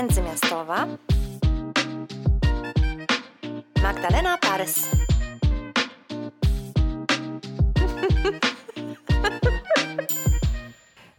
międzymiastowa Magdalena Parys.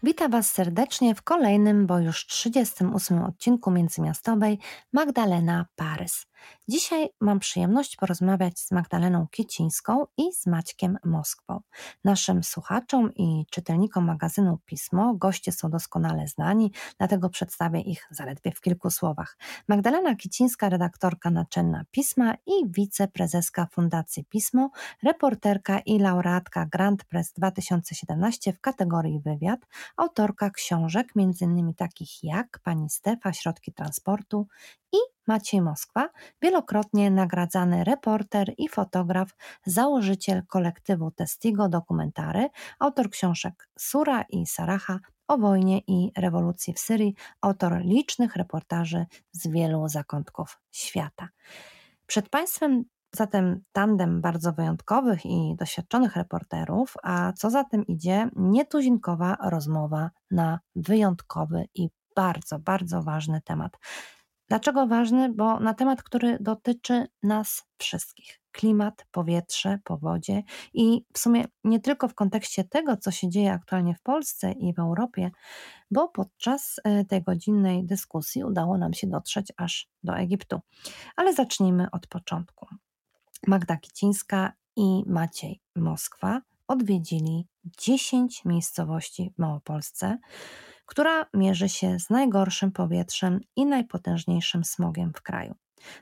Witam Was serdecznie w kolejnym, bo już 38 odcinku międzymiastowej Magdalena Parys. Dzisiaj mam przyjemność porozmawiać z Magdaleną Kicińską i z Maćkiem Moskwą. Naszym słuchaczom i czytelnikom magazynu Pismo goście są doskonale znani, dlatego przedstawię ich zaledwie w kilku słowach. Magdalena Kicińska, redaktorka naczelna Pisma i wiceprezeska Fundacji Pismo, reporterka i laureatka Grand Press 2017 w kategorii wywiad, autorka książek m.in. takich jak Pani Stefa, Środki Transportu i Maciej Moskwa, wielokrotnie nagradzany reporter i fotograf, założyciel kolektywu Testigo Dokumentary, autor książek Sura i Saraha o wojnie i rewolucji w Syrii, autor licznych reportaży z wielu zakątków świata. Przed Państwem zatem tandem bardzo wyjątkowych i doświadczonych reporterów, a co za tym idzie, nietuzinkowa rozmowa na wyjątkowy i bardzo, bardzo ważny temat. Dlaczego ważny? Bo na temat, który dotyczy nas wszystkich. Klimat, powietrze, powodzie i w sumie nie tylko w kontekście tego, co się dzieje aktualnie w Polsce i w Europie, bo podczas e, tej godzinnej dyskusji udało nam się dotrzeć aż do Egiptu. Ale zacznijmy od początku. Magda Kicińska i Maciej Moskwa odwiedzili 10 miejscowości w Małopolsce, która mierzy się z najgorszym powietrzem i najpotężniejszym smogiem w kraju.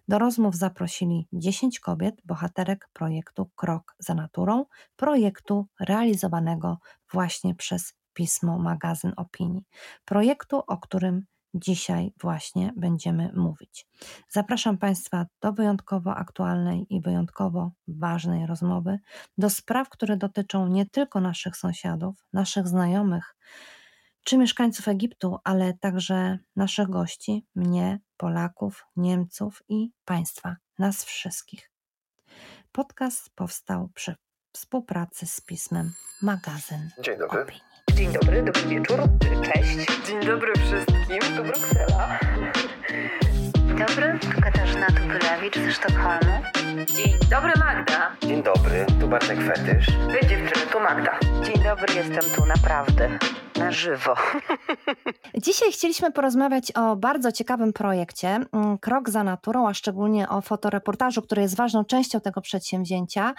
Do rozmów zaprosili 10 kobiet, bohaterek projektu Krok za naturą, projektu realizowanego właśnie przez pismo Magazyn Opinii, projektu, o którym dzisiaj właśnie będziemy mówić. Zapraszam Państwa do wyjątkowo aktualnej i wyjątkowo ważnej rozmowy, do spraw, które dotyczą nie tylko naszych sąsiadów, naszych znajomych, czy mieszkańców Egiptu, ale także naszych gości, mnie, Polaków, Niemców i państwa, nas wszystkich. Podcast powstał przy współpracy z pismem Magazyn. Dzień dobry. Opinii. Dzień dobry, dobry wieczór, cześć. Dzień dobry wszystkim, To Bruksela. Dzień dobry, tu Katarzyna Tupylewicz ze Sztokholmu. Dzień dobry, Magda. Dzień dobry, tu Bartek Fetysz. Wy dziewczyny, tu Magda. Dzień dobry, jestem tu naprawdę, na żywo. Dzisiaj chcieliśmy porozmawiać o bardzo ciekawym projekcie mm, Krok za naturą, a szczególnie o fotoreportażu, który jest ważną częścią tego przedsięwzięcia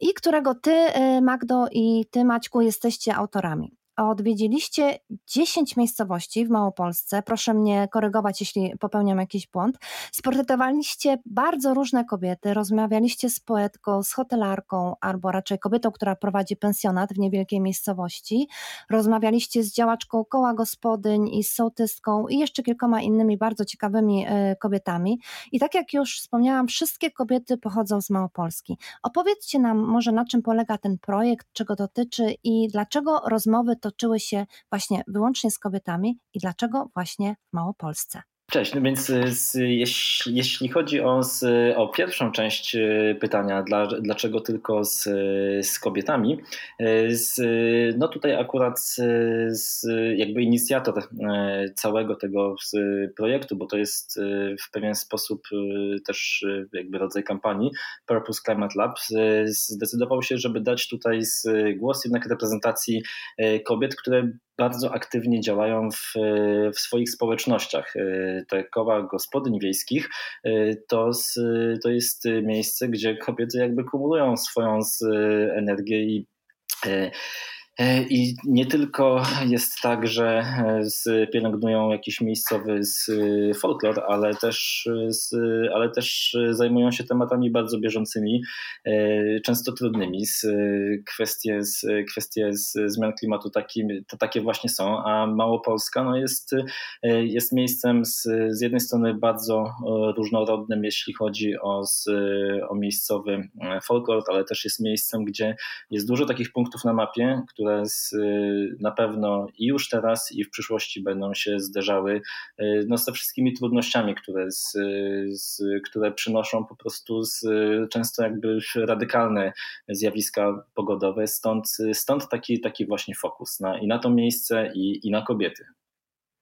i którego ty, y, Magdo, i ty, Maćku, jesteście autorami odwiedziliście 10 miejscowości w Małopolsce. Proszę mnie korygować, jeśli popełniam jakiś błąd. Sportretowaliście bardzo różne kobiety, rozmawialiście z poetką, z hotelarką, albo raczej kobietą, która prowadzi pensjonat w niewielkiej miejscowości. Rozmawialiście z działaczką koła gospodyń i z sołtystką i jeszcze kilkoma innymi bardzo ciekawymi y, kobietami. I tak jak już wspomniałam, wszystkie kobiety pochodzą z Małopolski. Opowiedzcie nam może na czym polega ten projekt, czego dotyczy i dlaczego rozmowy toczyły się właśnie wyłącznie z kobietami i dlaczego właśnie w Małopolsce? Cześć, no więc y, z, jeśli, jeśli, chodzi o, z, o, pierwszą część y, pytania, dla, dlaczego tylko z, z kobietami, y, z, no tutaj akurat jakby inicjator całego tego projektu, bo to jest w pewien sposób też jakby rodzaj kampanii Purpose Climate Lab, zdecydował się, żeby dać tutaj głos jednak reprezentacji kobiet, które bardzo aktywnie działają w, w swoich społecznościach. Te koła gospodyń wiejskich to, to jest miejsce, gdzie kobiety jakby kumulują swoją energię i I nie tylko jest tak, że e, pielęgnują jakiś miejscowy e, folklor, ale też, ale też zajmują się tematami bardzo bieżącymi, często trudnymi. Kwestie, kwestie zmian klimatu taki, to takie właśnie są, a Małopolska no jest, jest miejscem z, z jednej strony bardzo różnorodnym, jeśli chodzi o, o miejscowy folklor, ale też jest miejscem, gdzie jest dużo takich punktów na mapie, które które z, y, na pewno i już teraz, i w przyszłości będą się zderzały y, no, ze wszystkimi trudnościami, które, z, z, które przynoszą po prostu z, często jakby radykalne zjawiska pogodowe. Stąd, stąd taki, taki właśnie fokus na, i na to miejsce, i, i na kobiety.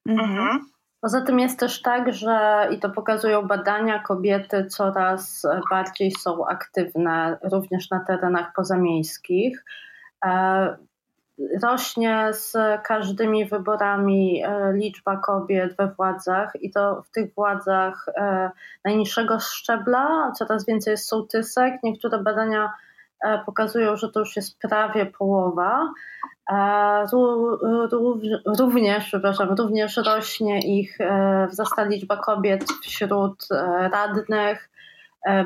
Mhm. Poza tym jest też tak, że i to pokazują badania, kobiety coraz bardziej są aktywne również na terenach pozamiejskich. E, rośnie z każdymi wyborami e, liczba kobiet we władzach i to w tych władzach e, najniższego szczebla coraz więcej jest sołtysek. Niektóre badania pokazują, że to już jest prawie połowa. Również, przepraszam, również rośnie ich wzrasta liczba kobiet wśród radnych, E,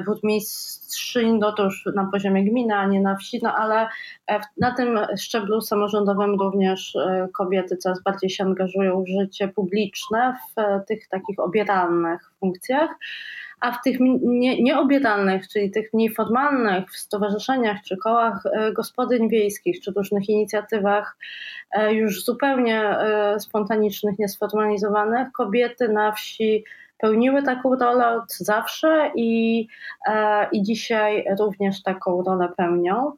burmistrzyń, no to już na poziomie gminy, a nie na wsi, no ale e, na tym szczeblu samorządowym również e, kobiety coraz bardziej się angażują w życie publiczne w tych takich obieralnych funkcjach, a w tych nie, nieobieralnych, czyli tych mniej formalnych, w stowarzyszeniach czy kołach gospodyń wiejskich, czy różnych inicjatywach już zupełnie spontanicznych, niesformalizowanych, kobiety na wsi pełniły taką rolę od zawsze i, e, i dzisiaj również taką rolę pełnią.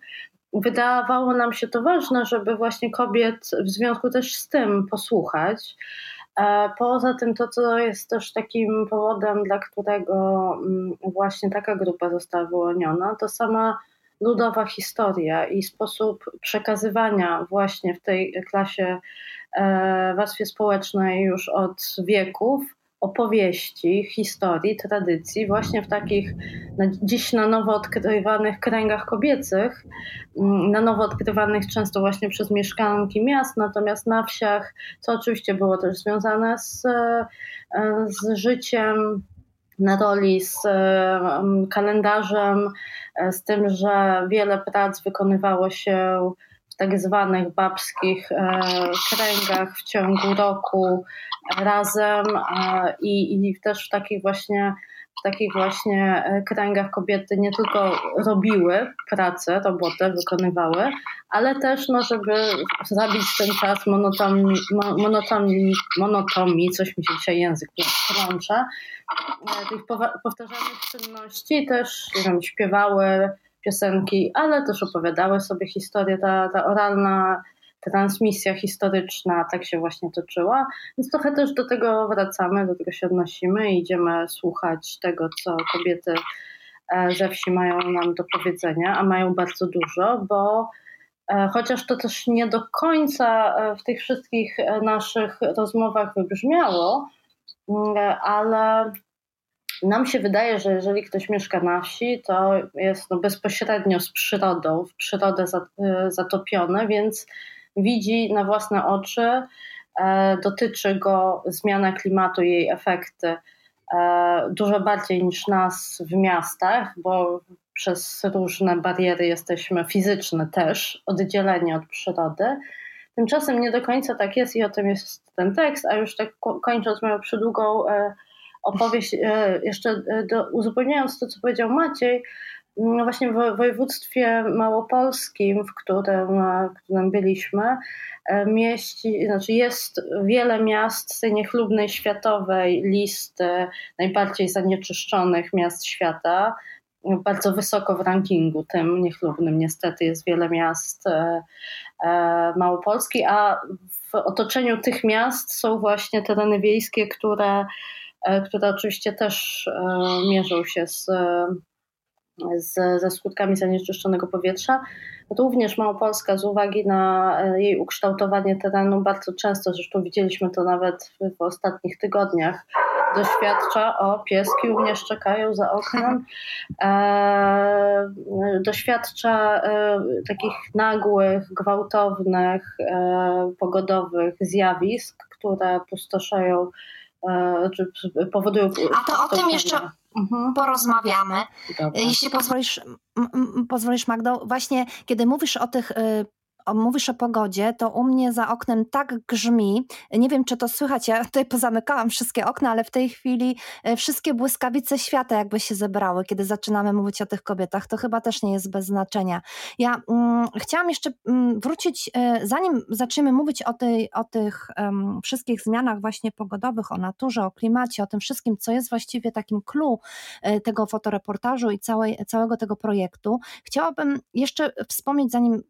Wydawało nam się to ważne, żeby właśnie kobiet w związku też z tym posłuchać. E, poza tym to, co jest też takim powodem, dla którego mm, właśnie taka grupa została wyłoniona, to sama ludowa historia i sposób przekazywania właśnie w tej klasie e, warstwie społecznej już od wieków opowieści, historii, tradycji, właśnie w takich na, dziś na nowo odkrywanych kręgach kobiecych, mm, na nowo odkrywanych często właśnie przez mieszkanki miast, natomiast na wsiach, co oczywiście było też związane z, e, z życiem na roli z e, kalendarzem, e, z tym, że wiele prac wykonywało się tak zwanych babskich e, kręgach w ciągu roku razem e, i, i też w takich właśnie w takich właśnie e, kręgach kobiety nie tylko robiły pracę, robotę wykonywały, ale też no, żeby zabić ten czas monotonii, monotonii, monotonii coś mi się dzisiaj język plącze, tych powtarzanych czynności też wiem, śpiewały, piosenki, ale też opowiadały sobie historię. Ta, ta oralna transmisja historyczna tak się właśnie toczyła, więc trochę też do tego wracamy, do tego się odnosimy i idziemy słuchać tego, co kobiety e, ze wsi mają nam do powiedzenia, a mają bardzo dużo, bo e, chociaż to też nie do końca e, w tych wszystkich naszych rozmowach wybrzmiało, mm, ale nam się wydaje, że jeżeli ktoś mieszka na wsi, to jest no bezpośrednio z przyrodą, w przyrodę y, zatopiony, więc widzi na własne oczy, e, dotyczy go zmiana klimatu i jej efekty e, dużo bardziej niż nas w miastach, bo przez różne bariery jesteśmy fizyczne też, oddzieleni od przyrody. Tymczasem nie do końca tak jest i o tym jest ten tekst, a już tak kończąc moją przydługą e, opowieść, e, jeszcze e, do, uzupełniając to, co powiedział Maciej, no właśnie w województwie małopolskim, w którym, e, w którym byliśmy, mieści, znaczy jest wiele miast z tej niechlubnej światowej listy najbardziej zanieczyszczonych miast świata. Bardzo wysoko w rankingu tym niechlubnym niestety jest wiele miast Małopolski, a w otoczeniu tych miast są właśnie tereny wiejskie, które które oczywiście też e, mierzą się z, z, ze skutkami zanieczyszczonego powietrza. Również Małopolska z uwagi na e, jej ukształtowanie terenu bardzo często, zresztą widzieliśmy to nawet w, ostatnich tygodniach, doświadcza, o pieski również czekają za oknem, e, doświadcza e, takich nagłych, gwałtownych, e, pogodowych zjawisk, które pustoszeją E, czy powodują. A to o tym jeszcze mhm. porozmawiamy. Dobra. Jeśli pozwolisz, pozwolisz Magdo, właśnie kiedy mówisz o tych y, mówisz o pogodzie, to u mnie za oknem tak grzmi. Nie wiem, czy to słychać. Ja tutaj pozamykałam wszystkie okna, ale w tej chwili e, wszystkie błyskawice świata jakby się zebrały, kiedy zaczynamy mówić o tych kobietach. To chyba też nie jest bez znaczenia. Ja mm, chciałam jeszcze mm, wrócić, e, zanim zaczniemy mówić o, tej, o tych wszystkich zmianach właśnie pogodowych, o naturze, o klimacie, o tym wszystkim, co jest właściwie takim clue e, tego fotoreportażu i całej, całego tego projektu, chciałabym jeszcze wspomnieć, zanim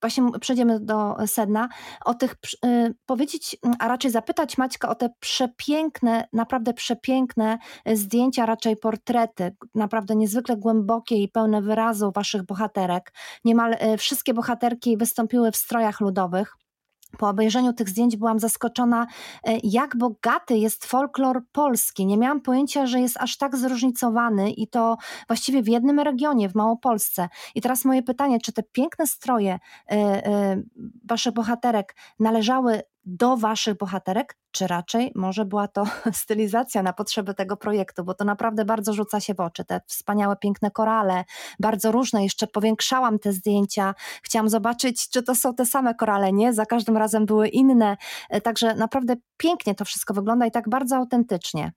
właśnie przejdziemy do sedna, o tych, y, powiedzieć, a raczej zapytać Maćka o te przepiękne, naprawdę przepiękne zdjęcia, raczej portrety, naprawdę niezwykle głębokie i pełne wyrazu waszych bohaterek. Niemal y, wszystkie bohaterki wystąpiły w strojach ludowych. Po obejrzeniu tych zdjęć byłam zaskoczona, e, jak bogaty jest folklor polski. Nie miałam pojęcia, że jest aż tak zróżnicowany i to właściwie w jednym regionie, w Małopolsce. I teraz moje pytanie, czy te piękne stroje e, e, waszych bohaterek należały do waszych bohaterek, czy raczej może była to stylizacja na potrzeby tego projektu, bo to naprawdę bardzo rzuca się w oczy. Te wspaniałe, piękne korale, bardzo różne. Jeszcze powiększałam te zdjęcia. Chciałam zobaczyć, czy to są te same korale. Nie, za każdym razem były inne. E, także naprawdę pięknie to wszystko wygląda i tak bardzo autentycznie.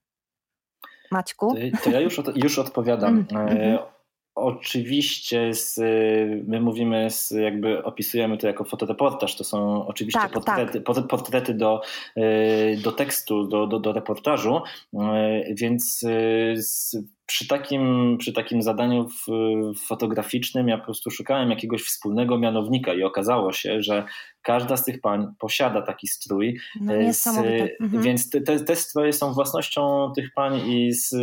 Maćku? To, ja już, od, już odpowiadam. Mm -hmm. Oczywiście z, my mówimy, z, jakby opisujemy to jako fotoreportaż. To są oczywiście tak, portrety, tak. portrety do, do tekstu, do, do, do reportażu, więc z, przy takim, przy takim zadaniu fotograficznym ja po prostu szukałem jakiegoś wspólnego mianownika i okazało się, że każda z tych pań posiada taki strój. No, z, mhm. Więc te, te stroje są własnością tych pań i z,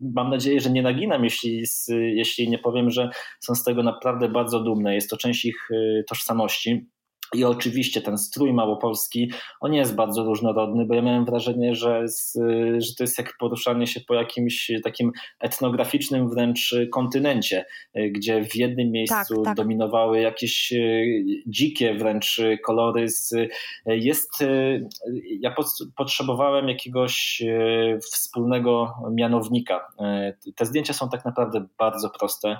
mam nadzieję, że nie naginam, jeśli, jeśli nie powiem, że są z tego naprawdę bardzo dumne. Jest to część ich y, tożsamości. I oczywiście ten strój małopolski, on jest bardzo różnorodny, bo ja miałem wrażenie, że, z, że to jest jak poruszanie się po jakimś takim etnograficznym wręcz kontynencie, gdzie w jednym miejscu tak, tak. dominowały jakieś e, dzikie wręcz kolory. Z, jest, e, ja potrzebowałem jakiegoś e, wspólnego mianownika. Te zdjęcia są tak naprawdę bardzo proste,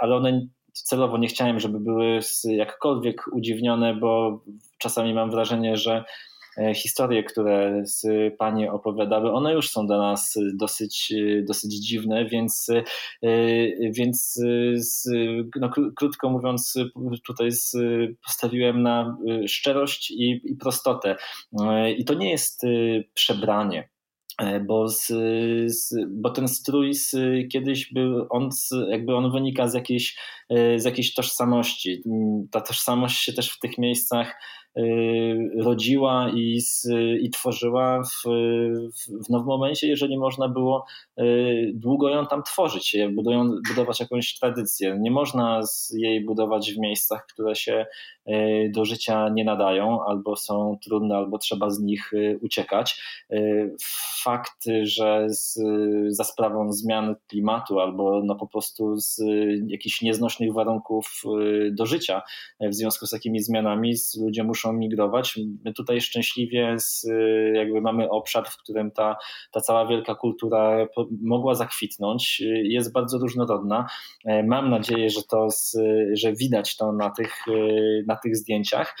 ale one celowo nie chciałem, żeby były jakkolwiek udziwnione, bo czasami mam wrażenie, że e, historie, które z Panie opowiadały, one już są dla nas dosyć, dosyć dziwne, więc, e, więc no, krótko mówiąc, tutaj postawiłem na szczerość i, i prostotę. E, I to nie jest przebranie. E, bo, z, z, bo ten strój z, kiedyś był, on jakby on wynika z jakiejś, e, z jakiejś tożsamości. Ta tożsamość się też w tych miejscach Y, rodziła i, i tworzyła w, w, nowym momencie, jeżeli można było długo ją tam tworzyć, budują, budować jakąś tradycję. Nie można jej budować w miejscach, które się do życia nie nadają, albo są trudne, albo trzeba z nich uciekać. Fakt, że z, za sprawą zmian klimatu, albo no po prostu z jakichś nieznośnych warunków do życia, w związku z takimi zmianami ludzie muszą muszą migrować. My tutaj szczęśliwie z, jakby mamy obszar, w którym ta, ta cała wielka kultura mogła zakwitnąć. Jest bardzo różnorodna. Mam nadzieję, że to, z, że widać to na tych, na tych zdjęciach.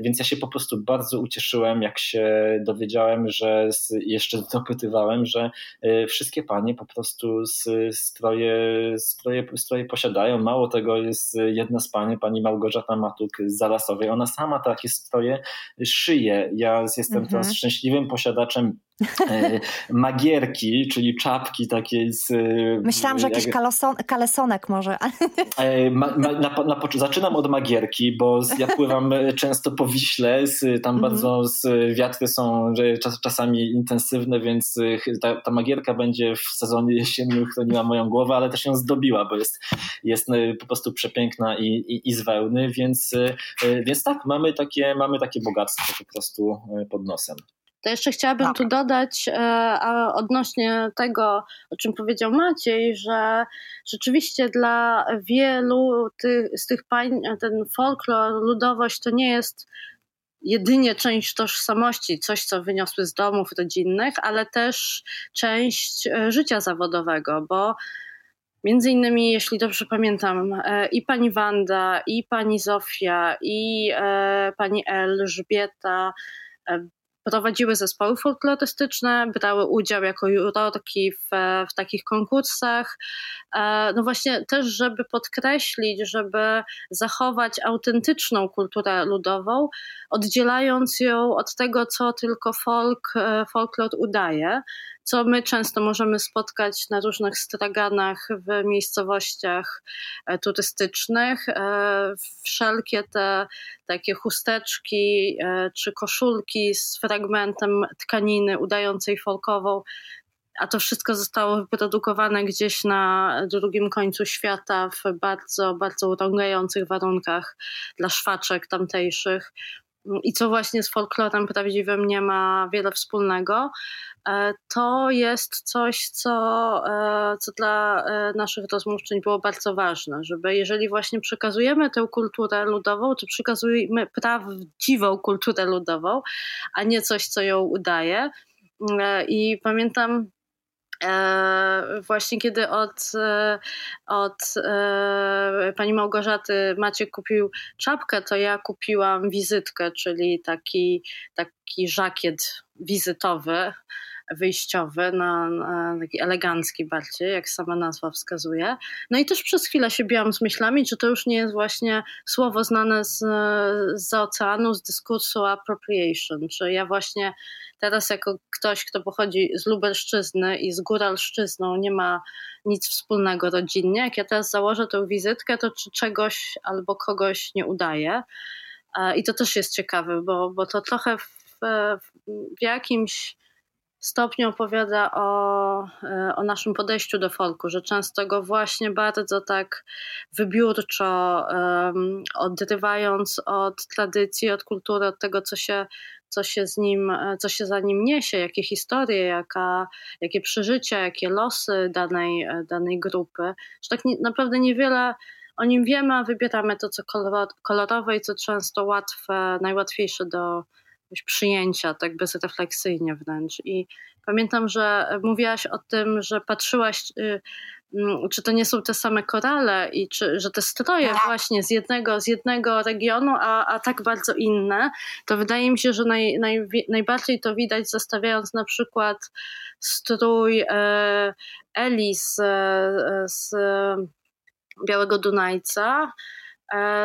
Więc ja się po prostu bardzo ucieszyłem, jak się dowiedziałem, że jeszcze dopytywałem, że wszystkie panie po prostu stroje, stroje, stroje posiadają. Mało tego jest jedna z pani, pani Małgorzata Matuk z Zalasowej. Ona sama takie stroje szyję. Ja jestem mhm. teraz szczęśliwym posiadaczem e, magierki, czyli czapki takiej z... E, Myślałam, że jakiś kaleson, kalesonek może. E, ma, ma, na, na, zaczynam od magierki, bo ja pływam często po Wiśle, z, tam mhm. bardzo z, wiatry są czas, czasami intensywne, więc ta, ta, magierka będzie w sezonie jesiennym chroniła moją głowę, ale też ją zdobiła, bo jest, jest po prostu przepiękna i, i, i z wełny, więc, więc tak, mamy takie, mamy takie bogactwo po prostu pod nosem. To jeszcze chciałabym tak. tu dodać e, odnośnie tego, o czym powiedział Maciej, że rzeczywiście dla wielu ty, z tych pań ten folklor, ludowość to nie jest jedynie część tożsamości, coś co wyniosły z domów rodzinnych, ale też część e, życia zawodowego, bo Między innymi, jeśli dobrze pamiętam, e, i pani Wanda, i pani Zofia, i pani Elżbieta prowadziły zespoły folklorystyczne, brały udział jako jurorki w, w takich konkursach. E, no właśnie też, żeby podkreślić, żeby zachować autentyczną kulturę ludową, oddzielając ją od tego, co tylko folk, e, folklor udaje. Co my często możemy spotkać na różnych straganach w miejscowościach e, turystycznych. E, wszelkie te takie chusteczki czy koszulki z fragmentem tkaniny udającej folkową a to wszystko zostało wyprodukowane gdzieś na drugim końcu świata w bardzo, bardzo urągających warunkach dla szwaczek tamtejszych i co właśnie z folklorem prawdziwym nie ma wiele wspólnego, e, to jest coś, co, e, co dla e, naszych rozmówczyń było bardzo ważne, żeby jeżeli właśnie przekazujemy tę kulturę ludową, to przekazujemy prawdziwą kulturę ludową, a nie coś, co ją udaje. I pamiętam właśnie kiedy od, e, od e, pani Małgorzaty Maciek kupił czapkę, to ja kupiłam wizytkę, czyli taki, taki żakiet wizytowy wyjściowy, na, na, taki elegancki bardziej, jak sama nazwa wskazuje. No i też przez chwilę się biłam z myślami, czy to już nie jest właśnie słowo znane z, z oceanu, z dyskursu appropriation, czy ja właśnie teraz jako ktoś, kto pochodzi z Lubelszczyzny i z Góralszczyzną nie ma nic wspólnego rodzinnie, jak ja teraz założę tę wizytkę, to czy czegoś albo kogoś nie udaje. I to też jest ciekawe, bo, bo to trochę w, w jakimś stopniu opowiada o, e, o naszym podejściu do folku, że często go właśnie bardzo tak wybiórczo, um, odrywając od tradycji, od kultury, od tego, co się, co się z nim, co się za nim niesie, jakie historie, jaka, jakie przeżycia, jakie losy danej, danej grupy, że tak nie, naprawdę niewiele o nim wiemy, a wybieramy to, co kolorowe i co często łatwe, najłatwiejsze do, przyjęcia, tak bezrefleksyjnie wręcz. I pamiętam, że mówiłaś o tym, że patrzyłaś, y, mm, czy to nie są te same korale i czy, że te stroje tak. właśnie z jednego, z jednego regionu, a, a tak bardzo inne, to wydaje mi się, że naj, naj, najbardziej to widać zestawiając na przykład strój e, Eli z, e, z Białego Dunajca, E,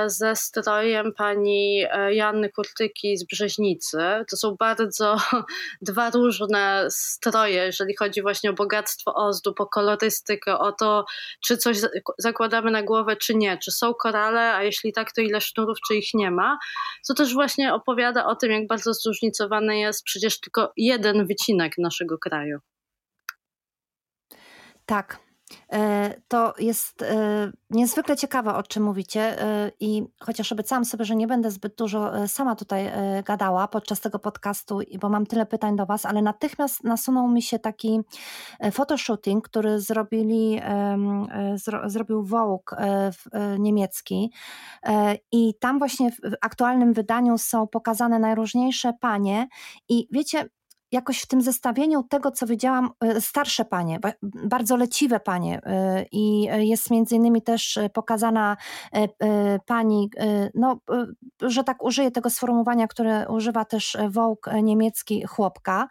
ze strojem pani e, Janny Kurtyki z Brzeźnicy. To są bardzo dwa różne stroje, jeżeli chodzi właśnie o bogactwo ozdób, o kolorystykę, o to, czy coś zakładamy na głowę, czy nie, czy są korale, a jeśli tak, to ile sznurów, czy ich nie ma. Co też właśnie opowiada o tym, jak bardzo zróżnicowany jest przecież tylko jeden wycinek naszego kraju. Tak, E, to jest e, niezwykle ciekawe, o czym mówicie e, i chociaż obiecałam sobie, że nie będę zbyt dużo sama tutaj gadała podczas tego podcastu, bo mam tyle pytań do Was, ale natychmiast nasunął mi się taki photoshooting, który zrobili, zrobił Vogue niemiecki. I tam właśnie w aktualnym wydaniu są pokazane najróżniejsze panie. I wiecie, jakoś w tym zestawieniu tego, co widziałam, e, starsze panie, bardzo leciwe panie e, i jest między innymi też pokazana e, pani, no, że tak użyję tego sformułowania, które używa też Vogue niemiecki, chłopka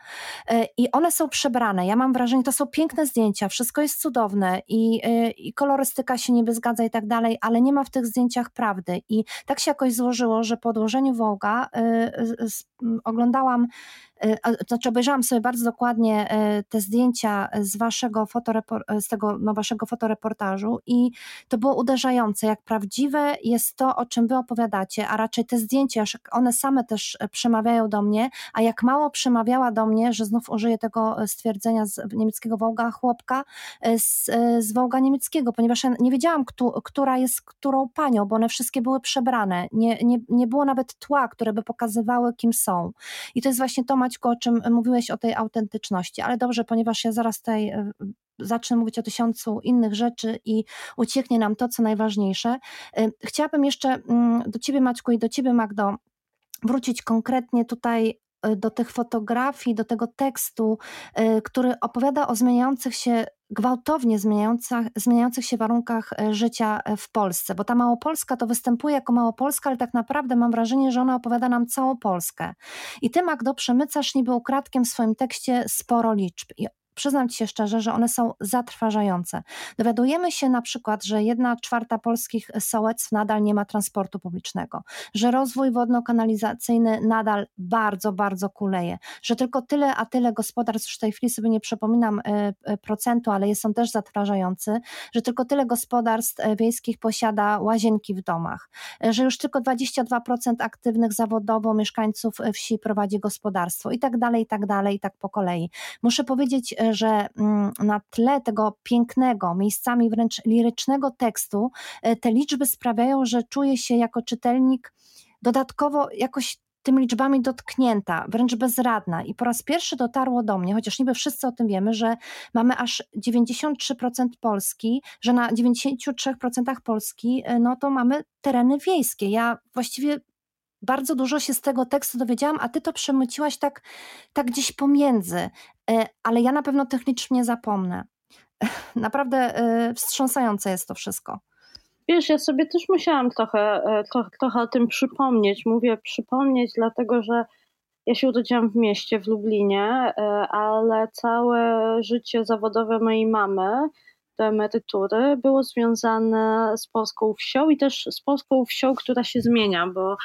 i one są przebrane. Ja mam wrażenie, to są piękne zdjęcia, wszystko jest cudowne i, i kolorystyka się niby zgadza i tak dalej, ale nie ma w tych zdjęciach prawdy i tak się jakoś złożyło, że po odłożeniu Vogue'a oglądałam znaczy obejrzałam sobie bardzo dokładnie e, te zdjęcia z waszego fotorepor- z tego no, waszego fotoreportażu i to było uderzające, jak prawdziwe jest to, o czym wy opowiadacie, a raczej te zdjęcia, one same też e, przemawiają do mnie, a jak mało przemawiała do mnie, że znów użyję tego e, stwierdzenia z niemieckiego wołga chłopka, z, z wołga niemieckiego, ponieważ ja nie wiedziałam, która jest którą panią, bo one wszystkie były przebrane. Nie, nie, nie było nawet tła, które by pokazywały, kim są. I to jest właśnie to, Maćku, o czym mówiłeś o tej autentyczności, ale dobrze, ponieważ ja zaraz tutaj e, zacznę mówić o tysiącu innych rzeczy i ucieknie nam to, co najważniejsze. E, chciałabym jeszcze mm, do Ciebie, Maćku, i do Ciebie, Magdo, wrócić konkretnie tutaj do tych fotografii, do tego tekstu, który opowiada o zmieniających się gwałtownie zmieniających, zmieniających się warunkach e, życia w Polsce, bo ta Małopolska to występuje jako Małopolska, ale tak naprawdę mam wrażenie, że ona opowiada nam całą Polskę. I ty, Magdo, przemycasz niby ukradkiem w swoim tekście sporo liczb. I przyznam Ci się szczerze, że one są zatrważające. Dowiadujemy się na przykład, że jedna czwarta polskich sołectw nadal nie ma transportu publicznego, że rozwój wodno-kanalizacyjny nadal bardzo, bardzo kuleje, że tylko tyle, a tyle gospodarstw, już w tej chwili sobie nie przypominam procentu, ale jest on też zatrważający, że tylko tyle gospodarstw wiejskich posiada łazienki w domach, że już tylko 22% aktywnych zawodowo mieszkańców wsi prowadzi gospodarstwo i tak dalej, i tak dalej, i tak po kolei. Muszę powiedzieć, że mm, na tle tego pięknego, miejscami wręcz lirycznego tekstu, e, te liczby sprawiają, że czuję się jako czytelnik dodatkowo jakoś tymi liczbami dotknięta, wręcz bezradna. I po raz pierwszy dotarło do mnie, chociaż niby wszyscy o tym wiemy, że mamy aż 93% Polski, że na 93% Polski e, no to mamy tereny wiejskie. Ja właściwie bardzo dużo się z tego tekstu dowiedziałam, a ty to przemyciłaś tak, tak gdzieś pomiędzy, e, ale ja na pewno technicznie zapomnę. Naprawdę e, wstrząsające jest to wszystko. Wiesz, ja sobie też musiałam trochę, e, trochę, trochę o tym przypomnieć. Mówię przypomnieć, dlatego że ja się urodziłam w mieście, w Lublinie, ale całe życie zawodowe mojej mamy do emerytury było związane z polską wsią i też z polską wsią, która się zmienia, bo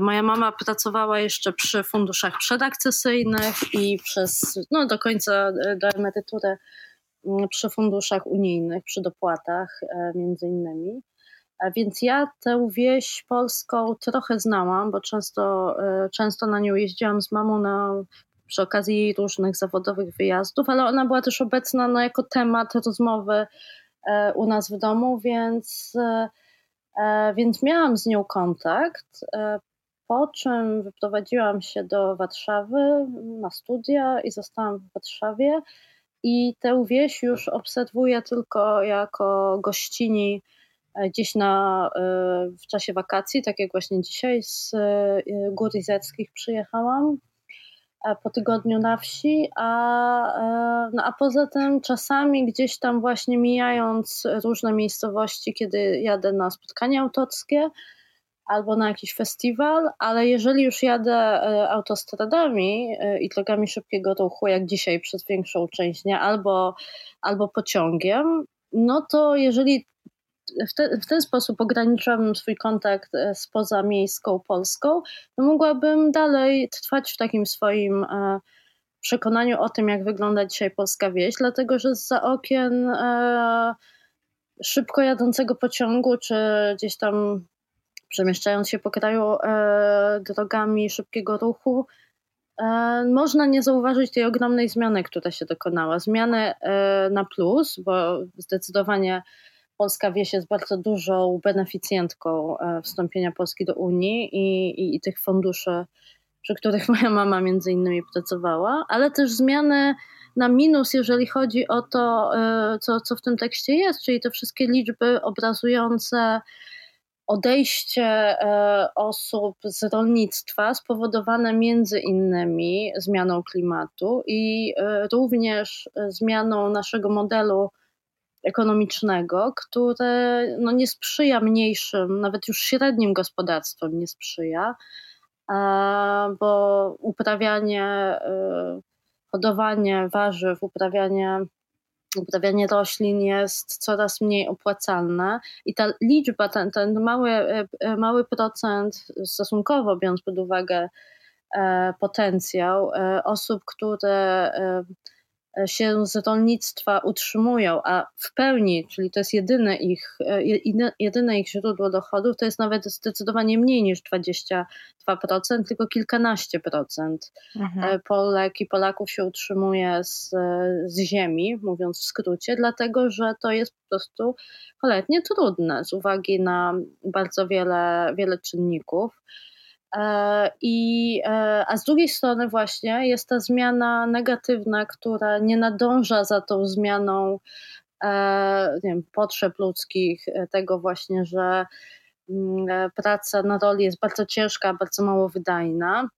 moja mama pracowała jeszcze przy funduszach przedakcesyjnych i przez, no do końca, e, do emerytury mm, przy funduszach unijnych, przy dopłatach e, między innymi. Więc ja tę wieś polską trochę znałam, bo często, często na nią jeździłam z mamą na, przy okazji jej różnych zawodowych wyjazdów, ale ona była też obecna no, jako temat rozmowy u nas w domu, więc E, więc miałam z nią kontakt, e, po czym wyprowadziłam się do Warszawy na studia i zostałam w Warszawie. I tę wieś już obserwuję tylko jako gościni e, gdzieś na, w czasie wakacji, tak jak właśnie dzisiaj z Gór Izeckich przyjechałam po tygodniu na wsi, a, no a poza tym czasami gdzieś tam właśnie mijając różne miejscowości, kiedy jadę na spotkania autorskie albo na jakiś festiwal, ale jeżeli już jadę e, autostradami e, i drogami szybkiego ruchu, jak dzisiaj przez większą część dnia, albo, albo pociągiem, no to jeżeli w, te, w ten sposób ograniczyłabym swój kontakt e, z pozamiejską Polską, to mogłabym dalej trwać w takim swoim e, przekonaniu o tym, jak wygląda dzisiaj polska wieś, dlatego że za okien e, szybko jadącego pociągu, czy gdzieś tam przemieszczając się po kraju drogami szybkiego ruchu, można nie zauważyć tej ogromnej zmiany, która się dokonała. Zmiany na plus, bo zdecydowanie Polska wieś jest bardzo dużą beneficjentką e, wstąpienia Polski do Unii i, i, i tych funduszy, przy których moja mama między innymi pracowała, ale też zmiany na minus, jeżeli chodzi o to, e, co, co w tym tekście jest, czyli te wszystkie liczby obrazujące odejście e, osób z rolnictwa spowodowane między innymi zmianą klimatu i również zmianą naszego modelu ekonomicznego, które no, nie sprzyja mniejszym, nawet już średnim gospodarstwom nie sprzyja, bo uprawianie, e, hodowanie warzyw, uprawianie uprawianie roślin jest coraz mniej opłacalne i ta liczba, ten, ten mały, e, mały procent stosunkowo, biorąc pod uwagę potencjał osób, które się z rolnictwa utrzymują, a w pełni, czyli to jest jedyne ich, e, jedyne ich źródło dochodów, to jest nawet zdecydowanie mniej niż 22%, tylko kilkanaście procent. Mhm. E, Polek i Polaków się utrzymuje z, z ziemi, mówiąc w skrócie, dlatego że to jest po prostu cholernie trudne z uwagi na bardzo wiele, wiele czynników. E, I, e, a z drugiej strony właśnie jest ta zmiana negatywna, która nie nadąża za tą zmianą e, nie wiem, potrzeb ludzkich, tego właśnie, że mm, praca na roli jest bardzo ciężka, bardzo mało wydajna.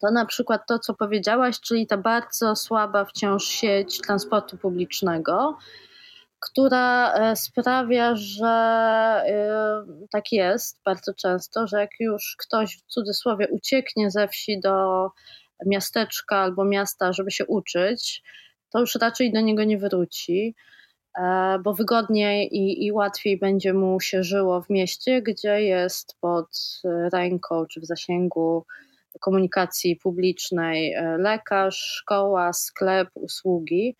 To na przykład to, co powiedziałaś, czyli ta bardzo słaba wciąż sieć transportu publicznego, która e, sprawia, że e, tak jest bardzo często, że jak już ktoś w cudzysłowie ucieknie ze wsi do miasteczka albo miasta, żeby się uczyć, to już raczej do niego nie wróci, e, bo wygodniej i, i łatwiej będzie mu się żyło w mieście, gdzie jest pod ręką czy w zasięgu komunikacji publicznej lekarz, szkoła, sklep, usługi.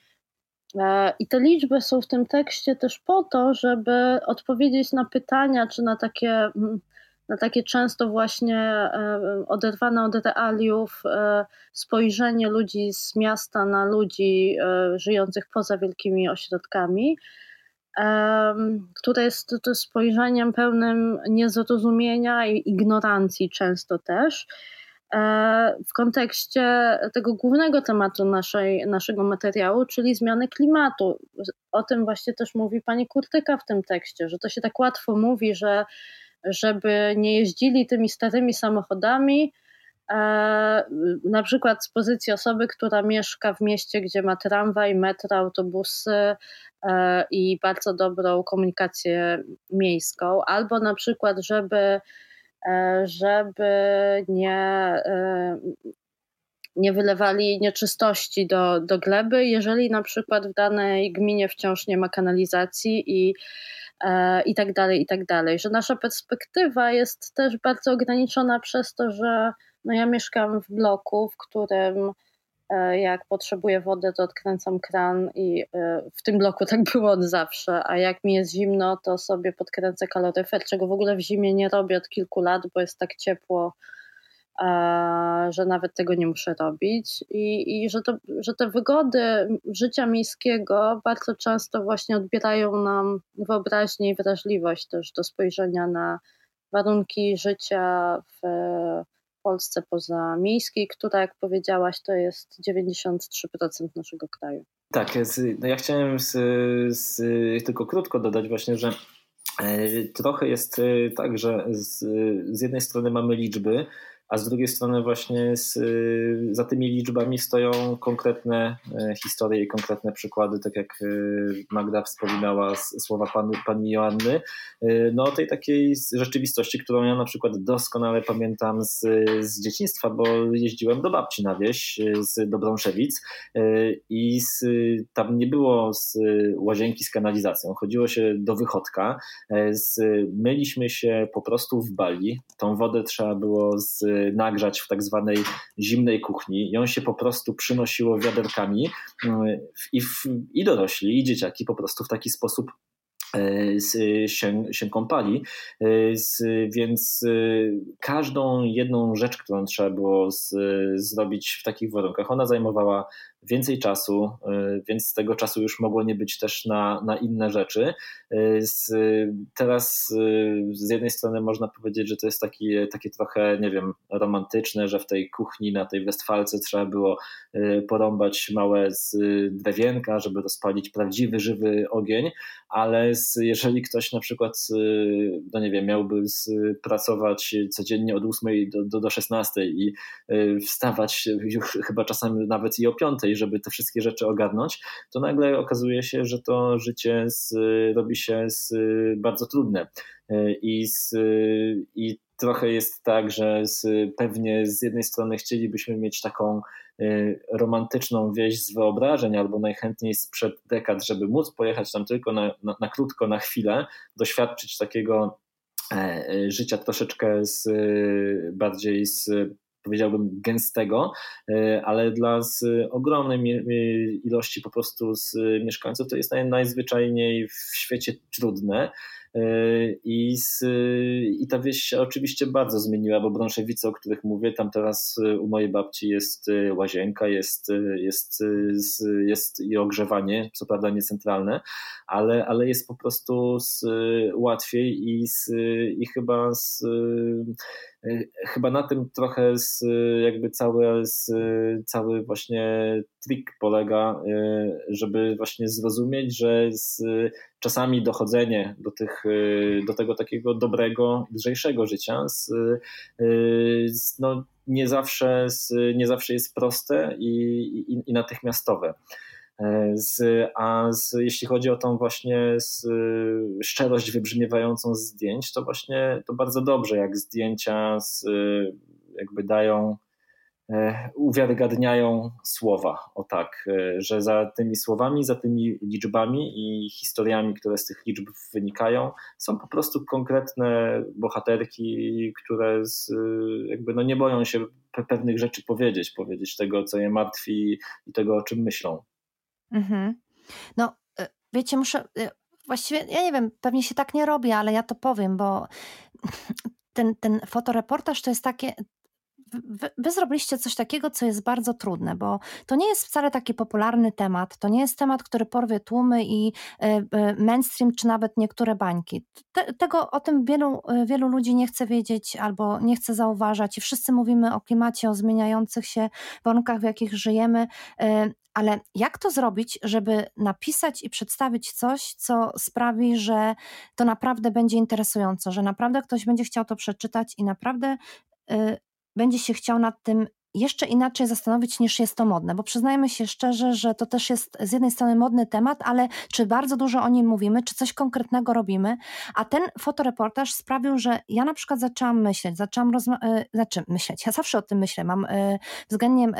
E, I te liczby są w tym tekście też po to, żeby odpowiedzieć na pytania, czy na takie, mm, na takie często właśnie e, oderwane od realiów spojrzenie ludzi z miasta na ludzi żyjących poza wielkimi ośrodkami, które jest spojrzeniem pełnym niezrozumienia i ignorancji często też. E, w kontekście tego głównego tematu naszej, naszego materiału, czyli zmiany klimatu. O tym właśnie też mówi pani Kurtyka w tym tekście, że to się tak łatwo mówi, że żeby nie jeździli tymi starymi samochodami, e, na przykład z pozycji osoby, która mieszka w mieście, gdzie ma tramwaj, metro, autobusy e, i bardzo dobrą komunikację miejską, albo na przykład, żeby żeby nie, e, nie wylewali nieczystości do, do gleby, jeżeli na przykład w danej gminie wciąż nie ma kanalizacji i, e, i tak dalej, i tak dalej. Że nasza perspektywa jest też bardzo ograniczona przez to, że no ja mieszkam w bloku, w którym E, jak potrzebuję wody, to odkręcam kran i e, w tym bloku tak było od zawsze, a jak mi jest zimno, to sobie podkręcę kaloryfer, czego w ogóle w zimie nie robię od kilku lat, bo jest tak ciepło, że nawet tego nie muszę robić. I, i że, to, że te wygody życia miejskiego bardzo często właśnie odbierają nam wyobraźnię i wrażliwość też do spojrzenia na warunki życia w Polsce pozamiejskiej, która, jak powiedziałaś, to jest 93% naszego kraju. Tak, no ja chciałem z, z, tylko krótko dodać właśnie, że e, trochę jest e, tak, że z, z jednej strony mamy liczby, a z drugiej strony właśnie z, za tymi liczbami stoją konkretne e, historie i konkretne przykłady, tak jak e, Magda wspominała słowa pani, pani Joanny, e, no tej takiej rzeczywistości, którą ja na przykład doskonale pamiętam z, z dzieciństwa, bo jeździłem do babci na wieś z Dobrąszewic i z, tam nie było z łazienki z kanalizacją, chodziło się do wychodka, z, myliśmy się po prostu w bali, tą wodę trzeba było z nagrzać w tak zwanej zimnej kuchni i on się po prostu przynosiło wiaderkami mm, i, w, i dorośli, i dzieciaki po prostu w taki sposób e, się, się kąpali, e, więc e, każdą jedną rzecz, którą trzeba było z, zrobić w takich warunkach, ona zajmowała więcej czasu, y, więc tego czasu już mogło nie być też na, na inne rzeczy. Y, teraz y, z jednej strony można powiedzieć, że to jest taki, takie trochę, nie wiem, romantyczne, że w tej kuchni na tej Westfalce trzeba było porąbać małe drewienka, żeby rozpalić prawdziwy, żywy ogień, ale jeżeli ktoś na przykład, no nie wiem, miałby pracować codziennie od 8 do, do, do 16 i wstawać już chyba czasami nawet i o 5, żeby te wszystkie rzeczy ogarnąć, to nagle okazuje się, że to życie z, robi się z, bardzo trudne. I, z, I trochę jest tak, że z, pewnie z jednej strony chcielibyśmy mieć taką y, romantyczną wieś z wyobrażeń, albo najchętniej sprzed dekad, żeby móc pojechać tam tylko na, na, na krótko, na chwilę, doświadczyć takiego e, życia troszeczkę z, bardziej z powiedziałbym gęstego, e, ale dla z ogromnej ilości po prostu z mieszkańców to jest najzwyczajniej w świecie trudne. E, I, z, I ta wieś się oczywiście bardzo zmieniła, bo Brąszewice, o których mówię, tam teraz u mojej babci jest e, łazienka, jest, jest, jest, jest i ogrzewanie, co prawda nie centralne, ale, ale jest po prostu z, łatwiej i, z, i chyba z, chyba na tym trochę z, jakby cały, z, cały właśnie trik polega, żeby właśnie zrozumieć, że z, czasami dochodzenie do, tych, y, do tego takiego dobrego, lżejszego życia z, z, no, nie, zawsze, nie zawsze jest proste i, i, i natychmiastowe. E, z, a z, jeśli chodzi o tą właśnie z, szczerość wybrzmiewającą z zdjęć, to właśnie to bardzo dobrze, jak zdjęcia z, jakby dają uwiarygadniają słowa, o tak, e, że za tymi słowami, za tymi liczbami i historiami, które z tych liczb wynikają, są po prostu konkretne bohaterki, które z, jakby no nie boją się pewnych rzeczy powiedzieć, powiedzieć tego, co je martwi i tego, o czym myślą. Mhm. No, e, wiecie, muszę, właściwie, ja nie wiem, pewnie się tak nie robi, ale ja to powiem, bo ten, ten fotoreportaż to jest takie, wy, wy, zrobiliście coś takiego, co jest bardzo trudne, bo to nie jest wcale taki popularny temat, to nie jest temat, który porwie tłumy i y, y, mainstream, czy nawet niektóre bańki. Te, tego o tym wielu, y, wielu ludzi nie chce wiedzieć albo nie chce zauważać i wszyscy mówimy o klimacie, o zmieniających się warunkach, w jakich żyjemy, ale jak to zrobić, żeby napisać i przedstawić coś, co sprawi, że to naprawdę będzie interesujące, że naprawdę ktoś będzie chciał to przeczytać i naprawdę będzie się chciał nad tym jeszcze inaczej zastanowić niż jest to modne, bo przyznajmy się szczerze, że to też jest z jednej strony modny temat, ale czy bardzo dużo o nim mówimy, czy coś konkretnego robimy, a ten fotoreportaż sprawił, że ja na przykład zaczęłam myśleć, zaczęłam rozmawiać, znaczy myśleć, ja zawsze o tym myślę, mam y, względnie y,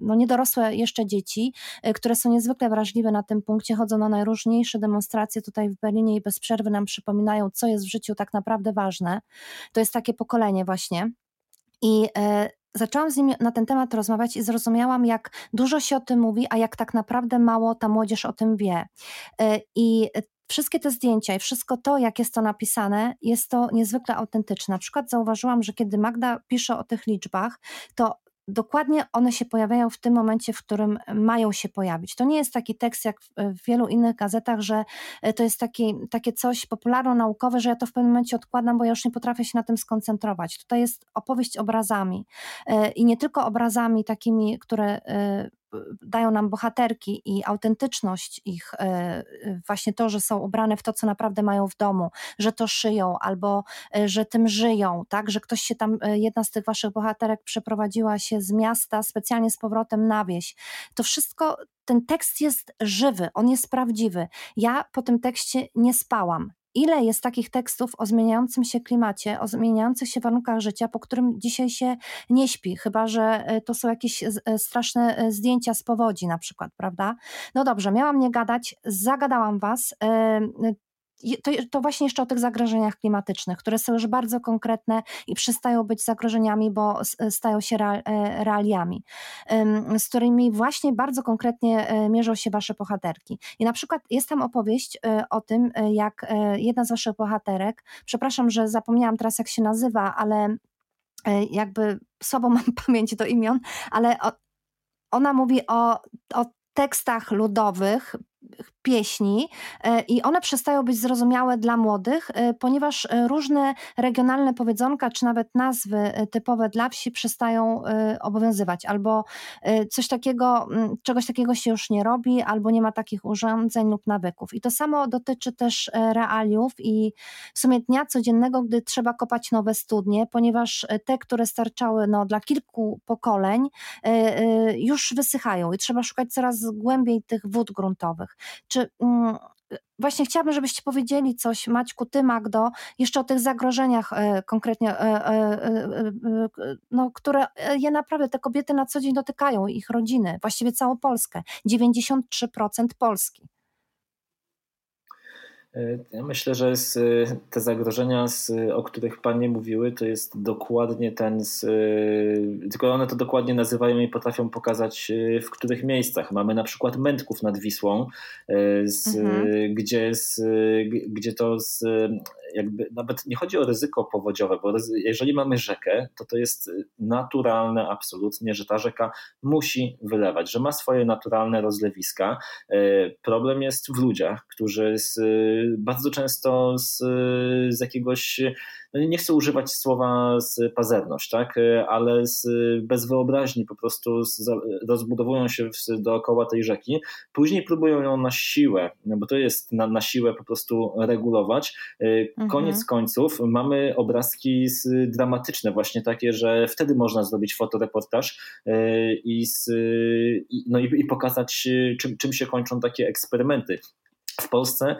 no, niedorosłe jeszcze dzieci, y, które są niezwykle wrażliwe na tym punkcie, chodzą na najróżniejsze demonstracje tutaj w Berlinie i bez przerwy nam przypominają, co jest w życiu tak naprawdę ważne. To jest takie pokolenie właśnie, i e, zaczęłam z nim na ten temat rozmawiać i zrozumiałam, jak dużo się o tym mówi, a jak tak naprawdę mało ta młodzież o tym wie. E, I wszystkie te zdjęcia i wszystko to, jak jest to napisane, jest to niezwykle autentyczne. Na przykład zauważyłam, że kiedy Magda pisze o tych liczbach, to dokładnie one się pojawiają w tym momencie, w którym mają się pojawić. To nie jest taki tekst jak w wielu innych gazetach, że e, to jest taki, takie coś popularno-naukowe, że ja to w pewnym momencie odkładam, bo ja już nie potrafię się na tym skoncentrować. Tutaj jest opowieść obrazami e, i nie tylko obrazami takimi, które e, dają nam bohaterki i autentyczność ich, e, e, właśnie to, że są ubrane w to, co naprawdę mają w domu, że to szyją albo e, że tym żyją, tak, że ktoś się tam, jedna z tych waszych bohaterek przeprowadziła się z miasta specjalnie z powrotem na wieś. To wszystko ten tekst jest żywy, on jest prawdziwy. Ja po tym tekście nie spałam ile jest takich tekstów o zmieniającym się klimacie, o zmieniających się warunkach życia, po którym dzisiaj się nie śpi, chyba że e, to są jakieś e, straszne e, zdjęcia z powodzi na przykład, prawda? No dobrze, miałam nie gadać, zagadałam was to, to, właśnie jeszcze o tych zagrożeniach klimatycznych, które są już bardzo konkretne i przestają być zagrożeniami, bo stają się e, realiami, z którymi właśnie bardzo konkretnie e, mierzą się wasze bohaterki. I na przykład jest tam opowieść e, o tym, jak jedna z waszych bohaterek, przepraszam, że zapomniałam teraz jak się nazywa, ale jakby słabo mam pamięć do imion, ale ona mówi o, o tekstach ludowych, pieśni e, i one przestają być zrozumiałe dla młodych, e, ponieważ e, różne regionalne powiedzonka, czy nawet nazwy typowe dla wsi przestają obowiązywać, albo coś takiego, czegoś takiego się już nie robi, albo nie ma takich urządzeń lub nawyków. I to samo dotyczy też realiów i w sumie dnia codziennego, gdy trzeba kopać nowe studnie, ponieważ te, które starczały no, dla kilku pokoleń, już wysychają i trzeba szukać coraz głębiej tych wód gruntowych. Czy mm, właśnie chciałabym, żebyście powiedzieli coś, Maćku, ty Magdo, jeszcze o tych zagrożeniach e, konkretnie, e, e, no, które je naprawdę te kobiety na co dzień dotykają, ich rodziny, właściwie całą Polskę, 93% Polski. E, ja myślę, że z, e, te zagrożenia, z, o których Panie mówiły, to jest dokładnie ten, z, e, tylko one to dokładnie nazywają i potrafią pokazać w których miejscach. Mamy na przykład mętków nad Wisłą, mhm. gdzie, gdzie to jakby nawet nie chodzi o ryzyko powodziowe, bo jeżeli mamy rzekę, to to jest naturalne absolutnie, że ta rzeka musi wylewać, że ma swoje naturalne rozlewiska. Problem jest w ludziach, którzy z, bardzo często z, z jakiegoś no nie chcę używać słowa z pazerność, tak? ale z, bez wyobraźni po prostu z, rozbudowują się w, dookoła tej rzeki, później próbują ją na siłę, no bo to jest na, na siłę po prostu regulować. Mhm. Koniec końców mamy obrazki dramatyczne, właśnie takie, że wtedy można zrobić fotoreportaż e, i, z, no i, i pokazać, czym, czym się kończą takie eksperymenty. W Polsce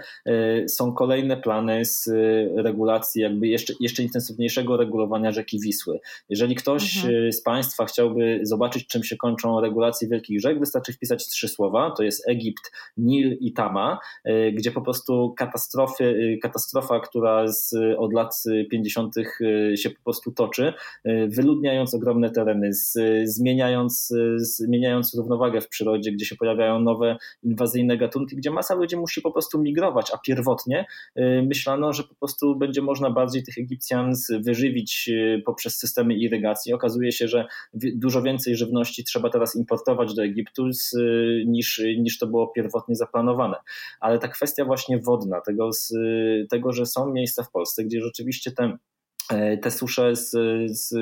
są kolejne plany z regulacji, jakby jeszcze, jeszcze intensywniejszego regulowania rzeki Wisły. Jeżeli ktoś mhm. z Państwa chciałby zobaczyć, czym się kończą regulacje wielkich rzek, wystarczy wpisać trzy słowa. To jest Egipt, Nil i Tama, gdzie po prostu katastrofy, katastrofa, która z, od lat 50. się po prostu toczy, wyludniając ogromne tereny, z, zmieniając, zmieniając równowagę w przyrodzie, gdzie się pojawiają nowe inwazyjne gatunki, gdzie masa ludzi musi po prostu migrować, a pierwotnie y, myślano, że po prostu będzie można bardziej tych Egipcjan wyżywić y, poprzez systemy irygacji. Okazuje się, że dużo więcej żywności trzeba teraz importować do Egiptu y, niż, niż to było pierwotnie zaplanowane. Ale ta kwestia właśnie wodna, tego, tego że są miejsca w Polsce, gdzie rzeczywiście ten te susze, z, z,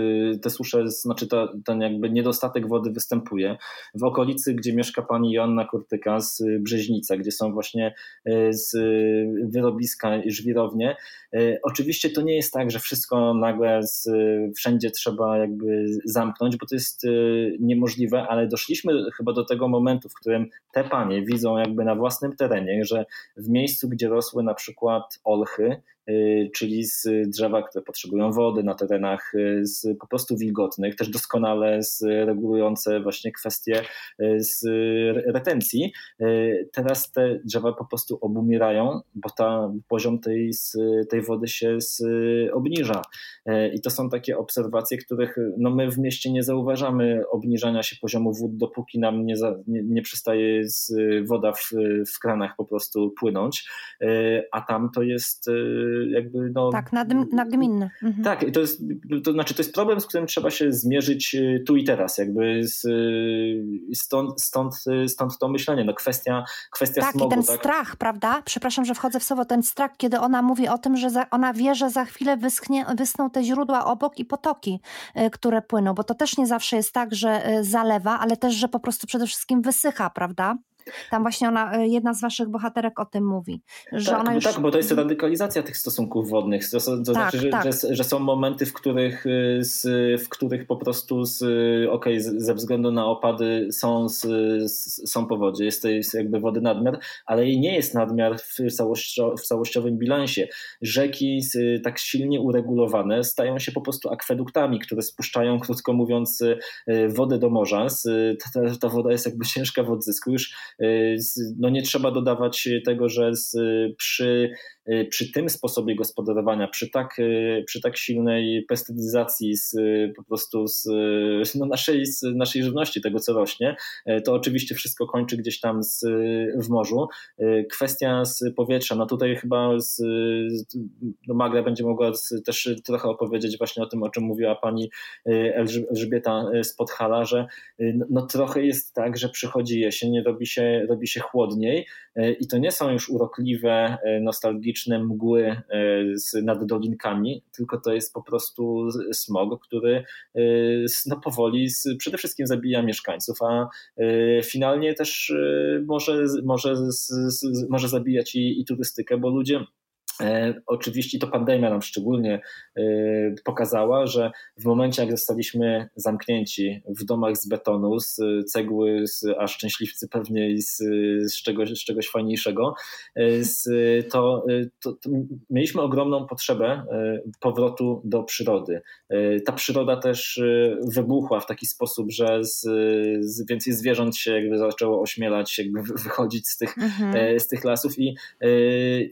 te susze znaczy ta, ten jakby niedostatek wody występuje. W okolicy, gdzie mieszka pani Joanna Kurtyka z Brzeźnica, gdzie są właśnie e, z wyrobiska i żwirownie. E, oczywiście to nie jest tak, że wszystko nagle z, wszędzie trzeba jakby zamknąć, bo to jest niemożliwe, ale doszliśmy chyba do tego momentu, w którym te panie widzą jakby na własnym terenie, że w miejscu, gdzie rosły na przykład olchy, czyli z drzewa, które potrzebują wody na terenach y, z po prostu wilgotnych, też doskonale regulujące właśnie kwestie y, z retencji. Teraz te drzewa po prostu obumierają, bo ta, poziom tej, tej wody się obniża. I to są takie obserwacje, których no my w mieście nie zauważamy obniżania się poziomu wód, dopóki nam nie, za, nie, nie przestaje woda w, w kranach po prostu płynąć, a tam to jest jakby no... Tak, nagminne. Mhm. Tak, to jest, to znaczy to jest problem, z którym trzeba się zmierzyć y, tu i teraz, jakby z, y, stąd, stąd, y, stąd to myślenie, no kwestia, kwestia tak, smogu. i ten tak? strach, prawda? Przepraszam, że wchodzę w słowo, ten strach, kiedy ona mówi o tym, że za, ona wie, że za chwilę wyschnie, wysną te źródła obok i potoki, które płyną, bo to też nie zawsze jest tak, że zalewa, ale też, że po prostu przede wszystkim wysycha, prawda? Tam właśnie ona, e, jedna z waszych bohaterek o tym mówi. Że tak, ona już... tak, bo to jest radykalizacja tych stosunków wodnych. To, to tak, znaczy, że, tak. że, że, są momenty, w których, y, z, w których po prostu z, okay, ze względu na opady są, z, są powodzie, jest, jest jakby wody nadmiar, ale jej nie jest nadmiar w, całościo, w całościowym bilansie. Rzeki tak silnie uregulowane stają się po prostu akweduktami, które spuszczają, krótko mówiąc, y, wodę do morza. Ta, ta woda jest jakby ciężka w odzysku. Już Y, no nie trzeba dodawać tego, że z, przy Y, przy tym sposobie gospodarowania, przy tak, y, przy tak silnej pestydyzacji z, po prostu z, no naszej, z naszej żywności, tego co rośnie, y, to oczywiście wszystko kończy gdzieś tam z, w morzu. Kwestia z powietrza, no tutaj chyba z, no Magda będzie mogła też trochę opowiedzieć właśnie o tym, o czym mówiła pani Elżbieta z Podhala, że no, no trochę jest tak, że przychodzi jesień, robi się, robi się chłodniej i to nie są już urokliwe, nostalgiczne magiczne mgły e, nad dolinkami, tylko to jest po prostu smog, który e, no, powoli przede wszystkim zabija mieszkańców, a e, finalnie też może, może, może zabijać i, i turystykę, bo ludzie E, oczywiście to pandemia nam szczególnie e, pokazała, że w momencie, jak zostaliśmy zamknięci w domach z betonu, z cegły, z, a szczęśliwcy pewnie z, z, czegoś, z czegoś fajniejszego, e, z, to, to, to, mieliśmy ogromną potrzebę powrotu do przyrody. Ta przyroda też wybuchła w taki sposób, że z, z więcej zwierząt się jakby zaczęło ośmielać, jakby wychodzić z tych, mhm. z tych lasów i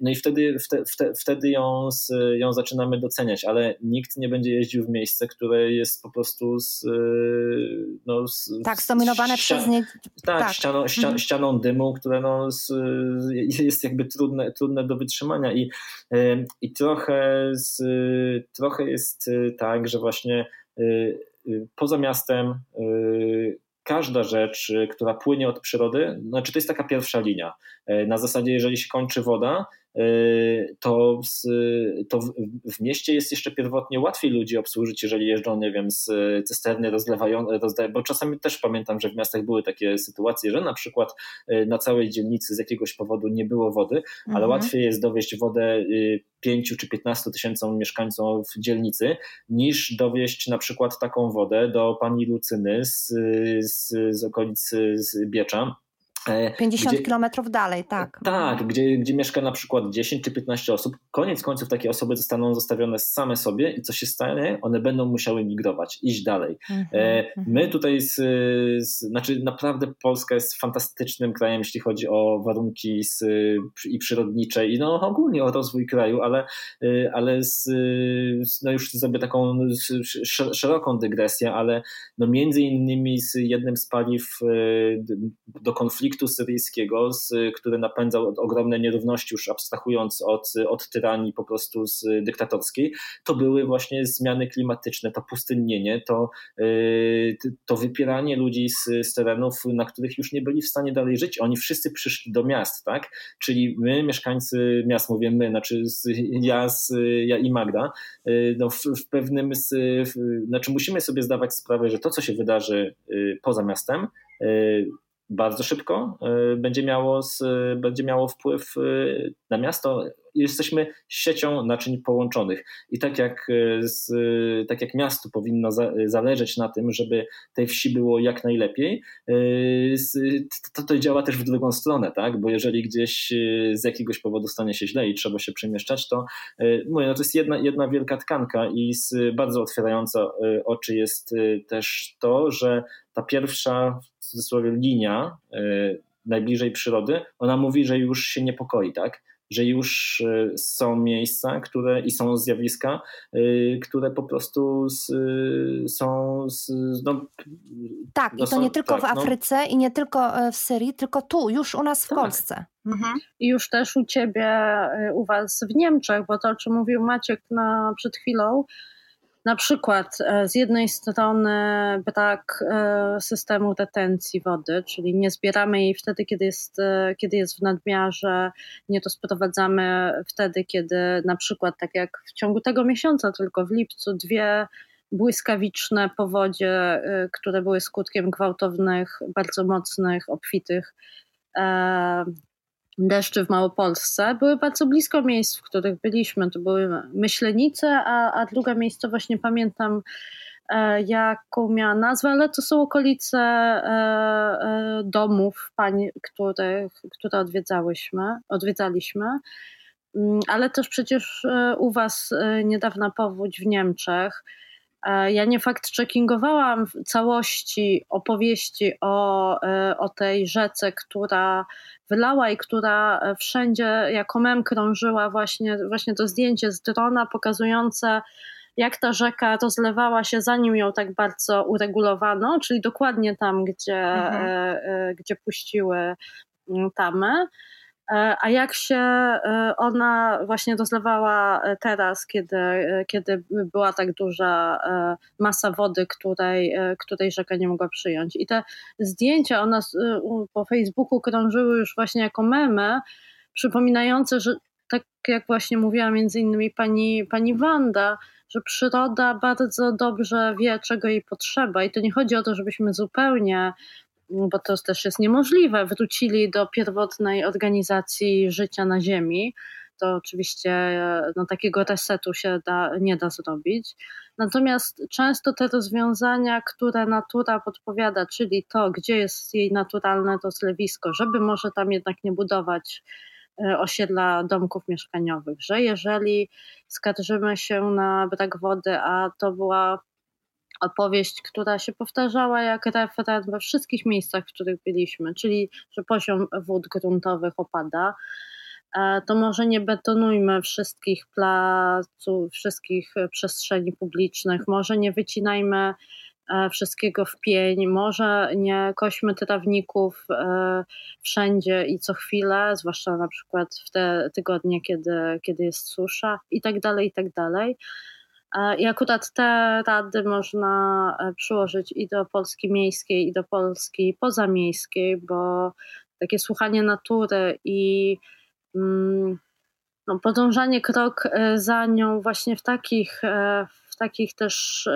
no i wtedy, wtedy wtedy ją, ją zaczynamy doceniać, ale nikt nie będzie jeździł w miejsce, które jest po prostu z, no, z, tak, zdominowane przez nie. Tak, tak. Ścianą, ścian, mhm. ścianą dymu, które no, z, jest jakby trudne, trudne do wytrzymania i, i trochę, z, trochę jest tak, że właśnie y, y, poza miastem y, każda rzecz, która płynie od przyrody, znaczy to jest taka pierwsza linia. Na zasadzie, jeżeli się kończy woda, Y, to, to w mieście jest jeszcze pierwotnie łatwiej ludzi obsłużyć, jeżeli jeżdżą, nie wiem, z cysterny rozlewają, rozdają, bo czasami też pamiętam, że w miastach były takie sytuacje, że na przykład y, na całej dzielnicy z jakiegoś powodu nie było wody, ale mhm. łatwiej jest dowieść wodę 5 y, czy 15 tysiącom mieszkańców dzielnicy, niż dowieść na przykład taką wodę do pani Lucyny z, z, z okolicy z Biecza 50 gdzie, kilometrów dalej, tak. Tak, gdzie, gdzie mieszka na przykład 10 czy 15 osób. Koniec końców takie osoby zostaną zostawione same sobie i co się stanie? One będą musiały migrować, iść dalej. Mhm, E, mhm. My tutaj, z, z, znaczy naprawdę Polska jest fantastycznym krajem, jeśli chodzi o warunki z, i przyrodnicze i no ogólnie o rozwój kraju, ale, e, ale z, no już zrobię taką sz- szeroką dygresję, ale no między innymi z jednym z paliw e, do konfliktu syryjskiego, z, który napędzał ogromne nierówności, już abstrahując od, od tyranii po prostu z dyktatorskiej, to były właśnie zmiany klimatyczne, to pustynnienie, to, yy, to wypieranie ludzi z, z terenów, na których już nie byli w stanie dalej żyć. Oni wszyscy przyszli do miast, tak? Czyli my, mieszkańcy miast, mówię my, znaczy ja, ja i Magda, yy, no w, w pewnym, z, w, znaczy musimy sobie zdawać sprawę, że to, co się wydarzy yy, poza miastem, bardzo szybko y, będzie miało, z, będzie miało wpływ y, na miasto. Jesteśmy siecią naczyń połączonych i tak jak, y, z, tak jak miastu powinno za, zależeć na tym, żeby tej wsi było jak najlepiej, to, to działa też w drugą stronę, tak? bo jeżeli gdzieś z jakiegoś powodu stanie się źle i trzeba się przemieszczać, to mówię, no to jest jedna, jedna wielka tkanka i bardzo otwierająca oczy jest też to, że ta pierwsza w cudzysłowie linia najbliżej przyrody, ona mówi, że już się niepokoi, tak? Że już y, są miejsca, które i są zjawiska, y, które po prostu z, są. Z, no, tak, no i to są, nie tylko tak, w Afryce no. i nie tylko e, w Syrii, tylko tu, już u nas w tak. Polsce. Mhm. I już też u ciebie, u was w Niemczech, bo to, o czym mówił Maciek na, przed chwilą, na przykład z jednej strony brak systemu retencji wody, czyli nie zbieramy jej wtedy, kiedy jest, kiedy jest w nadmiarze, nie to sprowadzamy wtedy, kiedy na przykład tak jak w ciągu tego miesiąca, tylko w lipcu dwie błyskawiczne powodzie, które były skutkiem gwałtownych, bardzo mocnych, obfitych deszczy w Małopolsce były bardzo blisko miejsc, w których byliśmy. To były Myślenice, a, a druga miejscowość, nie pamiętam e, jaką miała nazwę, ale to są okolice e, e, domów pań, które, które odwiedzałyśmy, odwiedzaliśmy. Mm, ale też przecież e, u Was e, niedawna powódź w Niemczech. E, Ja nie fakt checkingowałam w całości opowieści o, o tej rzece, która wylała i która wszędzie jako mem krążyła właśnie, właśnie to zdjęcie z drona pokazujące jak ta rzeka rozlewała się zanim ją tak bardzo uregulowano, czyli dokładnie tam, gdzie, mhm. gdzie puściły tamę. A jak się ona właśnie rozlewała teraz, kiedy, kiedy była tak duża masa wody, której, której rzeka nie mogła przyjąć. I te zdjęcia ona po Facebooku krążyły już właśnie jako memy, przypominające, że tak jak właśnie mówiła między innymi pani, pani Wanda, że przyroda bardzo dobrze wie, czego jej potrzeba. I to nie chodzi o to, żebyśmy zupełnie bo to też jest niemożliwe, wrócili do pierwotnej organizacji życia na Ziemi. To oczywiście no, takiego resetu się da, nie da zrobić. Natomiast często te rozwiązania, które natura podpowiada, czyli to, gdzie jest jej naturalne to zlewisko, żeby może tam jednak nie budować osiedla domków mieszkaniowych, że jeżeli skarżymy się na brak wody, a to była opowieść, która się powtarzała jak referat we wszystkich miejscach, w których byliśmy, czyli że poziom wód gruntowych opada, to może nie betonujmy wszystkich placów, wszystkich przestrzeni publicznych, może nie wycinajmy wszystkiego w pień, może nie kośmy trawników wszędzie i co chwilę, zwłaszcza na przykład w te tygodnie, kiedy, kiedy jest susza i tak dalej, i tak dalej. I akurat te rady można przyłożyć i do Polski miejskiej, i do Polski pozamiejskiej, bo takie słuchanie natury i mm, no, podążanie krok za nią właśnie w takich, w takich też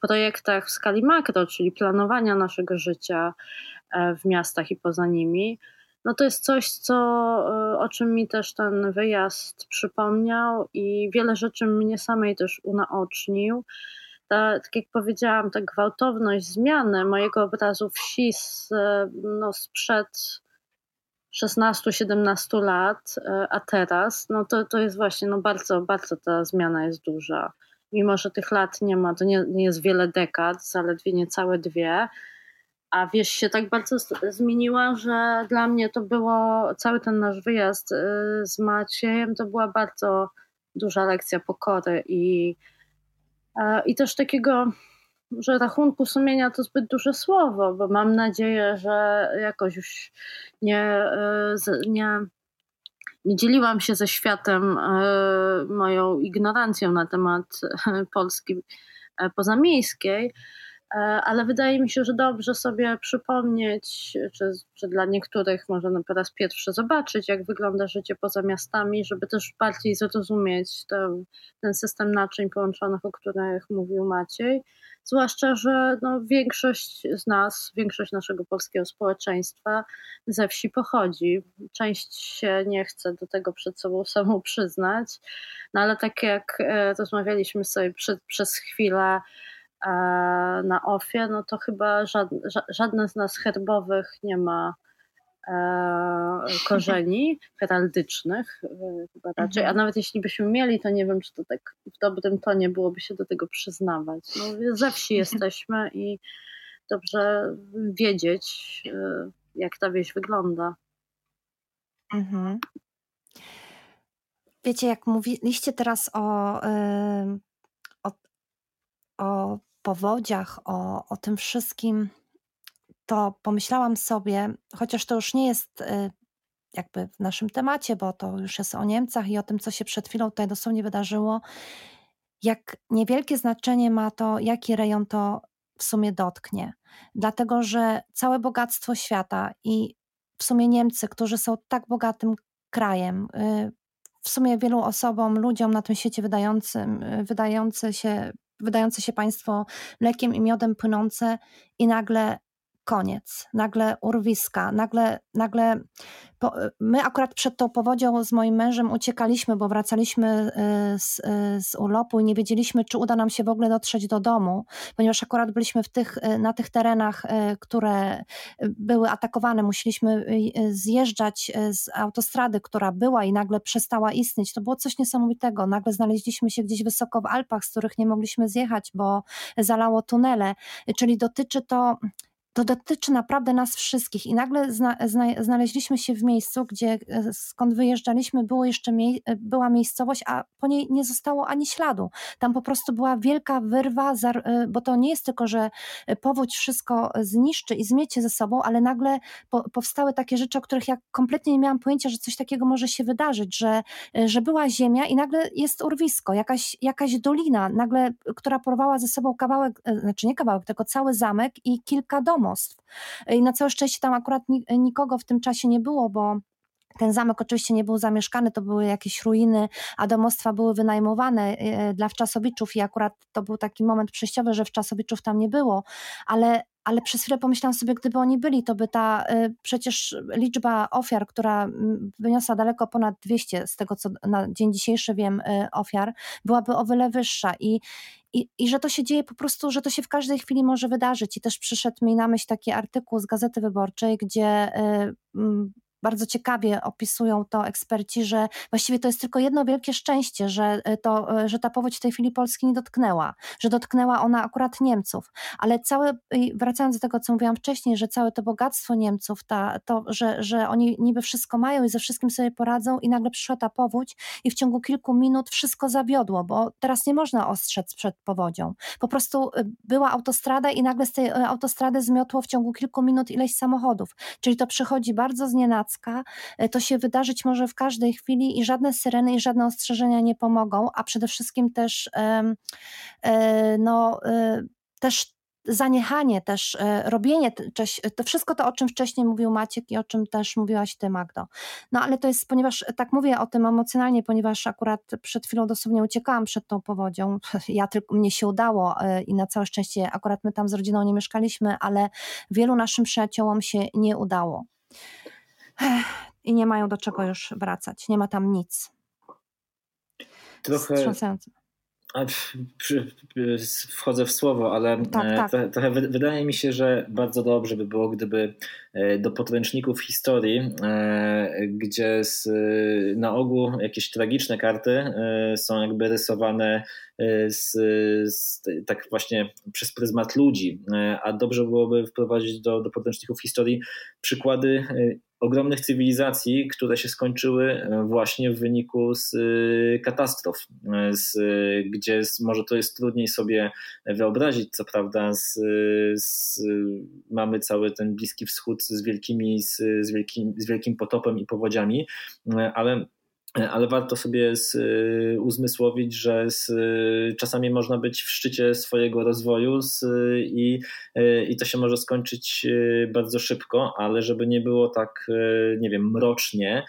projektach w skali makro, czyli planowania naszego życia w miastach i poza nimi, no to jest coś, co, o czym mi też ten wyjazd przypomniał i wiele rzeczy mnie samej też unaocznił. ta, tak jak powiedziałam, ta gwałtowność zmiany mojego obrazu wsi z, no, sprzed 16-17 lat, e, a teraz, no to, to jest właśnie, no bardzo, bardzo ta zmiana jest duża. Mimo, że tych lat nie ma, to nie, nie jest wiele dekad, zaledwie niecałe dwie, a wieś się tak bardzo zmieniła, że dla mnie to było, cały ten nasz wyjazd e, z Maciejem, to była bardzo duża lekcja pokory i, i też takiego że rachunku sumienia to zbyt duże słowo, bo mam nadzieję, że jakoś już nie, e, nie, nie dzieliłam się ze światem e, moją ignorancją na temat Polski pozamiejskiej, ale wydaje mi się, że dobrze sobie przypomnieć, czy, czy dla niektórych może po raz pierwszy zobaczyć, jak wygląda życie poza miastami, żeby też bardziej zrozumieć ten, ten system naczyń połączonych, o których mówił Maciej. Zwłaszcza, że no, większość z nas, większość naszego polskiego społeczeństwa ze wsi pochodzi. Część się nie chce do tego przed sobą samą przyznać, no ale tak jak e, rozmawialiśmy sobie przy, przez chwilę, na OFie, no to chyba żadne, z nas herbowych nie ma e, korzeni heraldycznych, e, chyba raczej, a mhm. nawet jeśli byśmy mieli, to nie wiem, czy to tak w dobrym tonie byłoby się do tego przyznawać. No, ze wsi jesteśmy i dobrze wiedzieć, e, jak ta wieś wygląda. Mhm. Wiecie, jak mówiliście teraz o, o, o powodziach, o, o tym wszystkim, to pomyślałam sobie, chociaż to już nie jest y, jakby w naszym temacie, bo to już jest o Niemcach i o tym, co się przed chwilą tutaj dosłownie wydarzyło, jak niewielkie znaczenie ma to, jaki rejon to w sumie dotknie. Dlatego, że całe bogactwo świata i w sumie Niemcy, którzy są tak bogatym krajem, y, w sumie wielu osobom, ludziom na tym świecie wydającym, y, wydający się wydające się państwo mlekiem i miodem płynące i nagle koniec, nagle urwiska, nagle, nagle po, my akurat przed tą powodzią z moim mężem uciekaliśmy, bo wracaliśmy y, z, y, z urlopu i nie wiedzieliśmy, czy uda nam się w ogóle dotrzeć do domu, ponieważ akurat byliśmy w tych, y, na tych terenach, które były atakowane. Musieliśmy zjeżdżać z autostrady, która była i nagle przestała istnieć. To było coś niesamowitego. Nagle znaleźliśmy się gdzieś wysoko w Alpach, z których nie mogliśmy zjechać, bo zalało tunele. Czyli dotyczy to to dotyczy naprawdę nas wszystkich. I nagle zna, zna, znaleźliśmy się w miejscu, gdzie e, skąd wyjeżdżaliśmy, było jeszcze mie e, była miejscowość, a po niej nie zostało ani śladu. Tam po prostu była wielka wyrwa, e, bo to nie jest tylko, że powódź wszystko zniszczy i zmiecie ze sobą, ale nagle po, powstały takie rzeczy, o których ja kompletnie nie miałam pojęcia, że coś takiego może się wydarzyć, że, że była ziemia i nagle jest urwisko, jakaś, jakaś dolina, nagle, która porwała ze sobą kawałek, znaczy nie kawałek, tylko cały zamek i kilka domów domostw. I na całe szczęście tam akurat nikogo w tym czasie nie było, bo ten zamek oczywiście nie był zamieszkany, to były jakieś ruiny, a domostwa były wynajmowane e, dla wczasowiczów i akurat to był taki moment przejściowy, że wczasowiczów tam nie było, ale ale przez chwilę pomyślałam sobie, gdyby oni byli, to by ta y, przecież liczba ofiar, która wyniosła daleko ponad 200, z tego co na dzień dzisiejszy wiem, y, ofiar, byłaby o wiele wyższa. I, i, I że to się dzieje po prostu, że to się w każdej chwili może wydarzyć. I też przyszedł mi na myśl taki artykuł z Gazety Wyborczej, gdzie y, bardzo ciekawie opisują to eksperci, że właściwie to jest tylko jedno wielkie szczęście, że, e, to, e, że ta powódź w tej chwili Polski nie dotknęła, że dotknęła ona akurat Niemców. Ale całe, wracając do tego, co mówiłam wcześniej, że całe to bogactwo Niemców, ta, to, że, że oni niby wszystko mają i ze wszystkim sobie poradzą i nagle przyszła ta powódź i w ciągu kilku minut wszystko zawiodło, bo teraz nie można ostrzec przed powodzią. Po prostu e, była autostrada i nagle z tej autostrady zmiotło w ciągu kilku minut ileś samochodów. Czyli to przychodzi bardzo znienacka, E, to się wydarzyć może w każdej chwili i żadne syreny i żadne ostrzeżenia nie pomogą, a przede wszystkim też e, no, e, też zaniechanie, też robienie, to wszystko to, o czym wcześniej mówił Maciek i o czym też mówiłaś ty, Magdo. No ale to jest, ponieważ tak mówię o tym emocjonalnie, ponieważ akurat przed chwilą dosłownie uciekałam przed tą powodzią. Ja tylko, mnie się udało i na całe szczęście akurat my tam z rodziną nie mieszkaliśmy, ale wielu naszym przyjaciołom się nie udało. I nie mają do czego już wracać. Nie ma tam nic. Trochę, wchodzę w słowo, ale tak, e, tak. Trochę, trochę wydaje mi się, że bardzo dobrze by było, gdyby e, do podręczników historii, e, gdzie z, na ogół jakieś tragiczne karty są jakby rysowane z, z, tak właśnie przez pryzmat ludzi, a dobrze byłoby wprowadzić do, do podręczników historii przykłady ogromnych cywilizacji, które się skończyły e, właśnie w wyniku z e, katastrof, e, z, gdzie może to jest trudniej sobie wyobrazić, co prawda z, z, mamy cały ten Bliski Wschód z, wielkimi, z, z, wielkim, z wielkim potopem i powodziami, ale ale warto sobie z, uzmysłowić, że z, czasami można być w szczycie swojego rozwoju z, i, i to się może skończyć bardzo szybko, ale żeby nie było tak, nie wiem, mrocznie,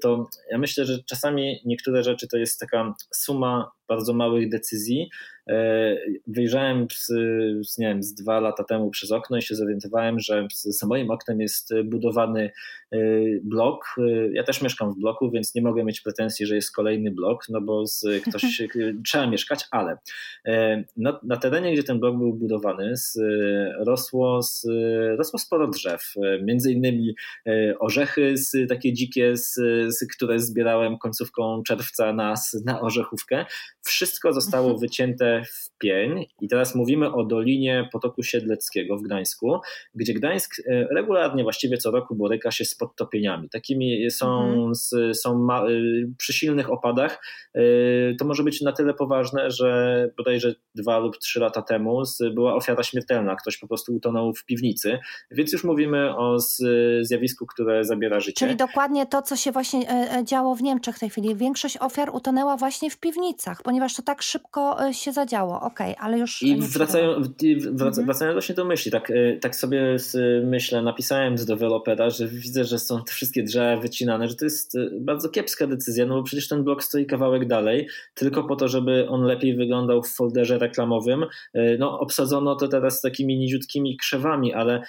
to ja myślę, że czasami niektóre rzeczy to jest taka suma bardzo małych decyzji. E, wyjrzałem z, z, nie wiem, z dwa lata temu przez okno i się zorientowałem, że za moim oknem jest budowany e, blok. E, ja też mieszkam w bloku, więc nie mogę mieć pretensji, że jest kolejny blok, no bo z, ktoś trzeba mieszkać, ale na, na, terenie, gdzie ten blok był budowany, z, rosło, z, rosło sporo drzew, między innymi orzechy z, takie dzikie, z, które zbierałem końcówką czerwca na, na orzechówkę. Wszystko zostało mhm. wycięte w pień i teraz mówimy o Dolinie Potoku Siedleckiego w Gdańsku, gdzie Gdańsk e, regularnie, właściwie co roku boryka się z podtopieniami. Takimi są, mhm. są ma, e, przy silnych opadach. E, to może być na tyle poważne, że bodajże dwa lub trzy lata temu była ofiara śmiertelna. Ktoś po prostu utonął w piwnicy, więc już mówimy o zjawisku, które zabiera życie. Czyli dokładnie to, co się właśnie działo w Niemczech w tej chwili. Większość ofiar utonęła właśnie w piwnicach, ponieważ to tak szybko się zadziało. Okej, okay, ale już. I wracają, wraca, mhm. wracając właśnie do myśli, tak, e, tak sobie myślę, napisałem do dewelopera, że widzę, że są te wszystkie drzewa wycinane, że to jest e, bardzo kiepska decyzja, no bo przecież ten blok stoi kawałek dalej, tylko po to, żeby on lepiej wyglądał w folderze reklamowym. No, obsadzono to teraz takimi niziutkimi krzewami, ale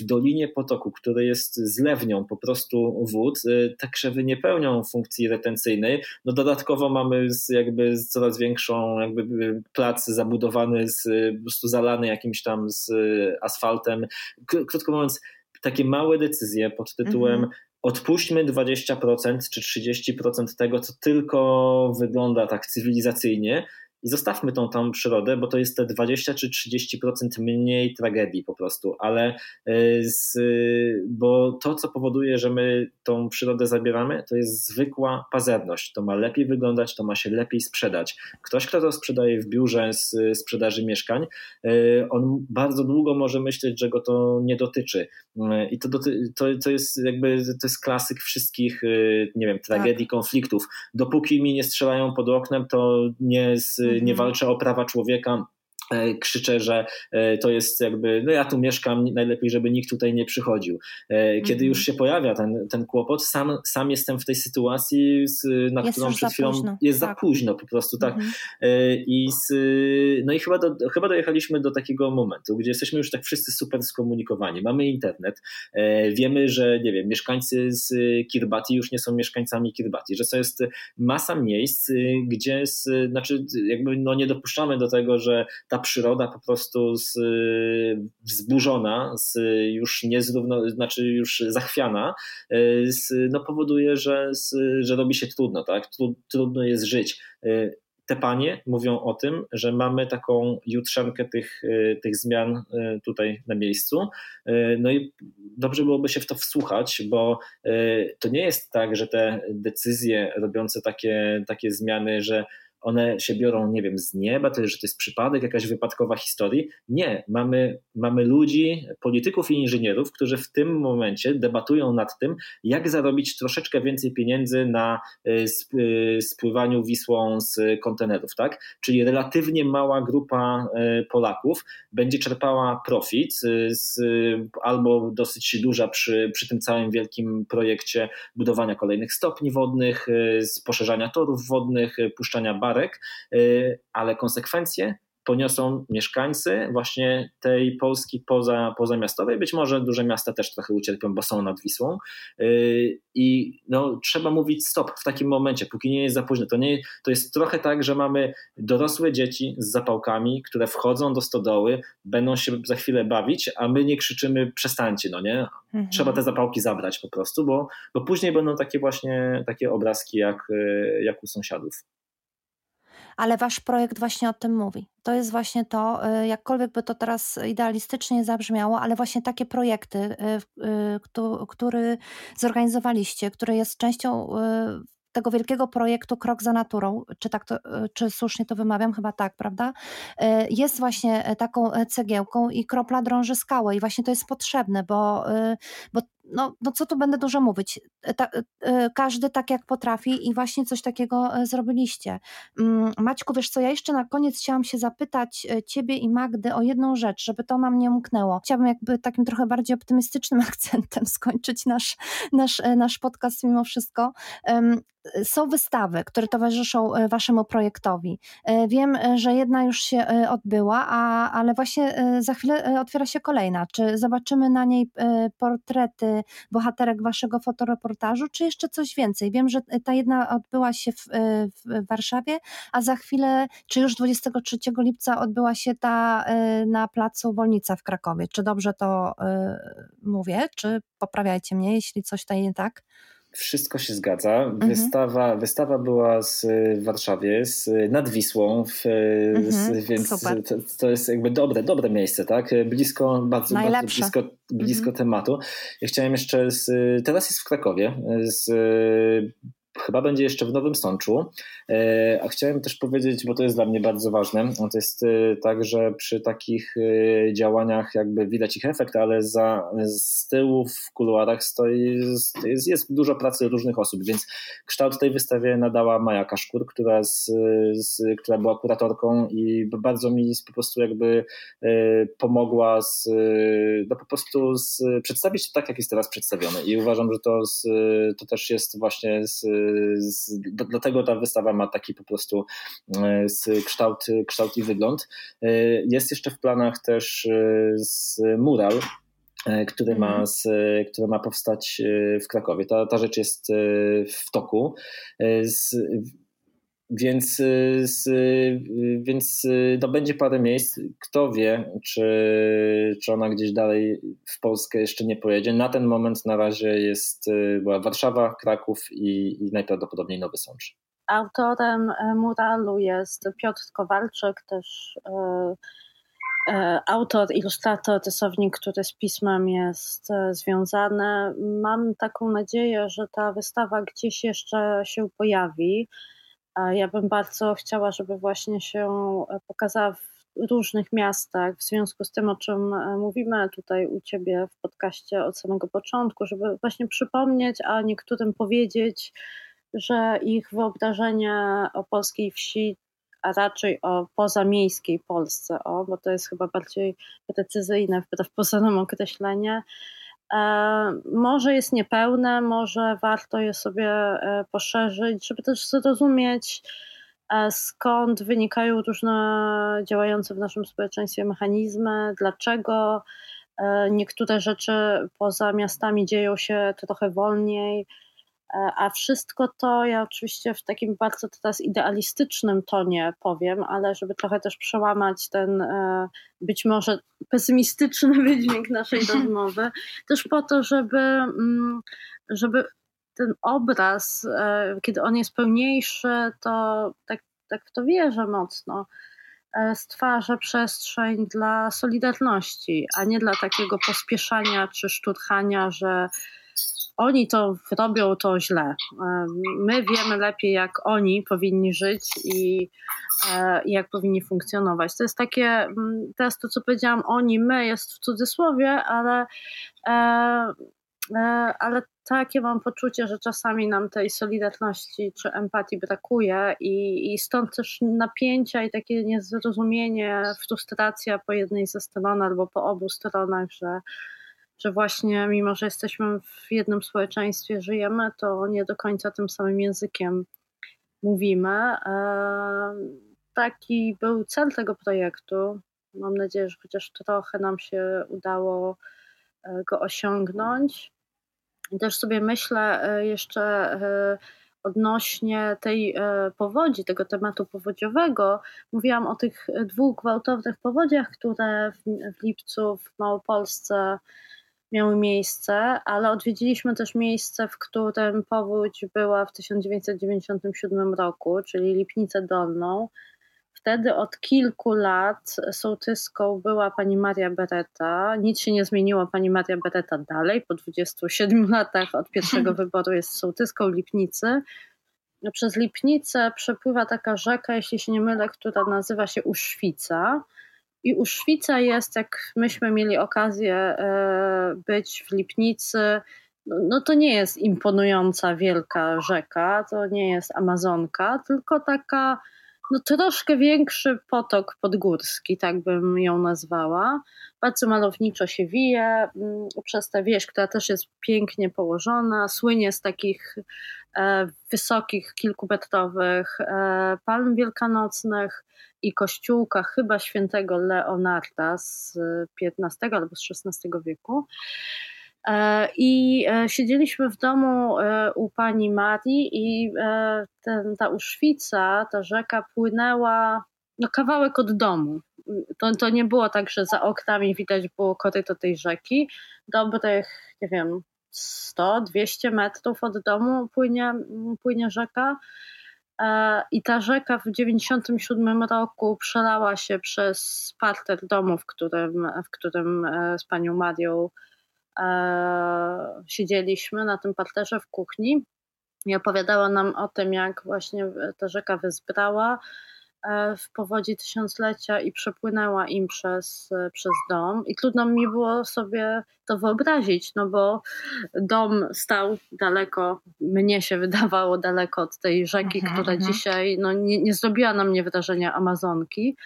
w Dolinie Potoku, który jest zlewnią po prostu wód, te krzewy nie pełnią funkcji retencyjnej. No dodatkowo mamy jakby coraz większą jakby plac zabudowany, z, po prostu zalany jakimś tam z asfaltem. Krótko mówiąc, takie małe decyzje pod tytułem mhm. odpuśćmy 20% czy 30% tego, co tylko wygląda tak cywilizacyjnie, i zostawmy tą tam przyrodę, bo to jest te 20 czy 30% mniej tragedii po prostu, ale e, z, bo to, co powoduje, że my tą przyrodę zabieramy, to jest zwykła pazerność. To ma lepiej wyglądać, to ma się lepiej sprzedać. Ktoś, kto to sprzedaje w biurze z sprzedaży mieszkań, e, on bardzo długo może myśleć, że go to nie dotyczy. E, I to, doty, to, to jest jakby to jest klasyk wszystkich, nie wiem, tragedii, tak. konfliktów. Dopóki mi nie strzelają pod oknem, to nie z nie mhm. walczę o prawa człowieka, krzyczę, że e, to jest jakby, no ja tu mieszkam, najlepiej, żeby nikt tutaj nie przychodził. E, kiedy już się pojawia ten, ten kłopot, sam, sam jestem w tej sytuacji, na jest którą przed chwilą późno. jest tak. za późno po prostu, tak. Mhm. I, z, no i chyba, do, chyba dojechaliśmy do takiego momentu, gdzie jesteśmy już tak wszyscy super skomunikowani. Mamy internet, wiemy, że nie wiem, mieszkańcy z Kirbati już nie są mieszkańcami Kirbati, że to jest masa miejsc, gdzie, z, znaczy jakby no nie dopuszczamy do tego, że ta przyroda po prostu z, wzburzona, z, już niezrówno, znaczy już zachwiana, z, no powoduje, że, z, że robi się trudno, tak? Trudno jest żyć te panie mówią o tym, że mamy taką jutrzankę tych, tych zmian tutaj na miejscu. No i dobrze byłoby się w to wsłuchać, bo to nie jest tak, że te decyzje robiące takie, takie zmiany, że one się biorą, nie wiem, z nieba, to, że to jest przypadek, jakaś wypadkowa historii. Nie, mamy, mamy ludzi, polityków i inżynierów, którzy w tym momencie debatują nad tym, jak zarobić troszeczkę więcej pieniędzy na y, y, spływaniu Wisłą z kontenerów, tak? Czyli relatywnie mała grupa y, Polaków będzie czerpała profit z, albo dosyć duża przy, przy tym całym wielkim projekcie budowania kolejnych stopni wodnych, z poszerzania torów wodnych, puszczania y, ale konsekwencje poniosą mieszkańcy właśnie tej Polski poza, pozamiastowej. Być może duże miasta też trochę ucierpią, bo są nad Wisłą. Y, I no, trzeba mówić stop w takim momencie, póki nie jest za późno. To, nie, to jest trochę tak, że mamy dorosłe dzieci z zapałkami, które wchodzą do stodoły, będą się za chwilę bawić, a my nie krzyczymy przestańcie, no nie? Mhm. Trzeba te zapałki zabrać po prostu, bo, bo później będą takie właśnie takie obrazki jak, y, jak u sąsiadów ale wasz projekt właśnie o tym mówi. To jest właśnie to, y, jakkolwiek by to teraz idealistycznie zabrzmiało, ale właśnie takie projekty, y, y, który zorganizowaliście, który jest częścią tego wielkiego projektu Krok za naturą, czy, tak to, czy słusznie to wymawiam? Chyba tak, prawda? Jest właśnie taką cegiełką i kropla drąży skałę i właśnie to jest potrzebne, bo, bo no, no co tu będę dużo mówić, e, ta, e, e, każdy tak jak potrafi i właśnie coś takiego zrobiliście. Mm, Maćku, wiesz co, ja jeszcze na koniec chciałam się zapytać ciebie i Magdy o jedną rzecz, żeby to nam nie umknęło. Chciałabym jakby takim trochę bardziej optymistycznym akcentem skończyć nasz, nasz, nasz podcast mimo wszystko. Są wystawy, które towarzyszą waszemu projektowi. Wiem, że jedna już się odbyła, a, ale właśnie za chwilę otwiera się kolejna. Czy zobaczymy na niej portrety bohaterek waszego fotoreportażu, czy jeszcze coś więcej? Wiem, że ta jedna odbyła się w, e, w Warszawie, a za chwilę, czy już 23 lipca odbyła się ta e, na placu Wolnica w Krakowie. Czy dobrze to e, mówię? Czy poprawiajcie mnie, jeśli coś tutaj nie tak? Wszystko się zgadza. Mhm. Wystawa, wystawa była z, w Warszawie, z, nad Wisłą, w, mhm, z, więc to, to, jest jakby dobre, dobre miejsce, tak? Blisko, bardzo, bardzo blisko, blisko mhm. tematu. Ja chciałem jeszcze, z, teraz jest w Krakowie, z, chyba będzie jeszcze w Nowym Sączu. E, a chciałem też powiedzieć, bo to jest dla mnie bardzo ważne, to jest e, tak, że przy takich e, działaniach jakby widać ich efekt, ale za, z tyłu w kuluarach stoi, jest, jest dużo pracy różnych osób, więc kształt tej wystawie nadała Maja Kaszkur, która, z, z, która była kuratorką i bardzo mi po prostu jakby pomogła z, no po prostu z, przedstawić to tak, jak jest teraz przedstawione i uważam, że to, z, to też jest właśnie z, z, dlatego ta wystawa ma taki po prostu e, kształt, kształt i wygląd. E, jest jeszcze w planach też e, mural, który ma, mhm. z, który ma powstać w Krakowie. Ta, ta rzecz jest w toku. Z, więc, z, więc no będzie parę miejsc. Kto wie, czy, czy ona gdzieś dalej w Polskę jeszcze nie pojedzie. Na ten moment na razie jest była Warszawa, Kraków i, i najprawdopodobniej Nowy Sącz. Autorem muralu jest Piotr Kowalczyk, też autor, ilustrator, rysownik, który z pismem jest związany. Mam taką nadzieję, że ta wystawa gdzieś jeszcze się pojawi. Ja bym bardzo chciała, żeby właśnie się pokazała w różnych miastach, w związku z tym, o czym mówimy tutaj u Ciebie w podcaście od samego początku, żeby właśnie przypomnieć, a niektórym powiedzieć, że ich wyobrażenie o polskiej wsi, a raczej o pozamiejskiej Polsce, o, bo to jest chyba bardziej precyzyjne wbrew pozorom określenie, e, może jest niepełne, może warto je sobie e, poszerzyć, żeby też zrozumieć, e, skąd wynikają różne działające w naszym społeczeństwie mechanizmy, dlaczego niektóre rzeczy poza miastami dzieją się trochę wolniej, E, a wszystko to ja oczywiście w takim bardzo teraz idealistycznym tonie powiem, ale żeby trochę też przełamać ten e, być może pesymistyczny wydźwięk naszej rozmowy, też po to, żeby, mm, żeby ten obraz, e, kiedy on jest pełniejszy, to tak, tak w to wierzę mocno, stwarza przestrzeń dla solidarności, a nie dla takiego pospieszania czy szturchania, że oni to robią to źle. My wiemy lepiej, jak oni powinni żyć i, e, jak powinni funkcjonować. To jest takie, mm, teraz to co powiedziałam, oni, my jest w cudzysłowie, ale, e, e, ale takie mam poczucie, że czasami nam tej solidarności czy empatii brakuje i, i stąd też napięcia i takie niezrozumienie, frustracja po jednej ze stron albo po obu stronach, że że właśnie mimo, że jesteśmy w jednym społeczeństwie, żyjemy, to nie do końca tym samym językiem mówimy. taki był cel tego projektu. Mam nadzieję, że chociaż trochę nam się udało e, go osiągnąć. I też sobie myślę e, jeszcze e, odnośnie tej powodzi, tego tematu powodziowego. Mówiłam o tych dwóch gwałtownych powodziach, które w, lipcu w Małopolsce miały miejsce, ale odwiedziliśmy też miejsce, w którym powódź była w 1997 roku, czyli Lipnicę Dolną. Wtedy od kilku lat sołtyską była pani Maria Beretta. Nic się nie zmieniło, pani Maria Beretta dalej, po 27 latach od pierwszego wyboru jest sołtyską Lipnicy. Przez Lipnicę przepływa taka rzeka, jeśli się nie mylę, która nazywa się Uszwica. I Uszwica jest, jak myśmy mieli okazję e, być w Lipnicy, no, no to nie jest imponująca wielka rzeka, to nie jest Amazonka, tylko taka no troszkę większy potok podgórski, tak bym ją nazwała. Bardzo malowniczo się wije mm, przez tę wieś, która też jest pięknie położona, słynie z takich wysokich, kilkumetrowych e, palm wielkanocnych i kościółka chyba świętego Leonarda z XV albo z XVI wieku. E, I e, siedzieliśmy w domu e, u pani Marii i ten, ta uszwica, ta rzeka płynęła no, kawałek od domu. To, to nie było tak, że za oknami widać było koryto tej rzeki. Dobrych, nie wiem, 100-200 metrów od domu płynie, płynie rzeka. I ta rzeka w 1997 roku przelała się przez parter domu, w którym, w którym z panią Marią E, siedzieliśmy na tym parterze w kuchni i opowiadała nam o tym, jak właśnie ta rzeka wyzbrała e, w powodzi tysiąclecia i przepłynęła im przez, przez dom. I trudno mi było sobie to wyobrazić, no bo dom stał daleko, mnie się wydawało daleko od tej rzeki, mhm, która mhm. dzisiaj no, nie, nie zrobiła na mnie wrażenia Amazonki.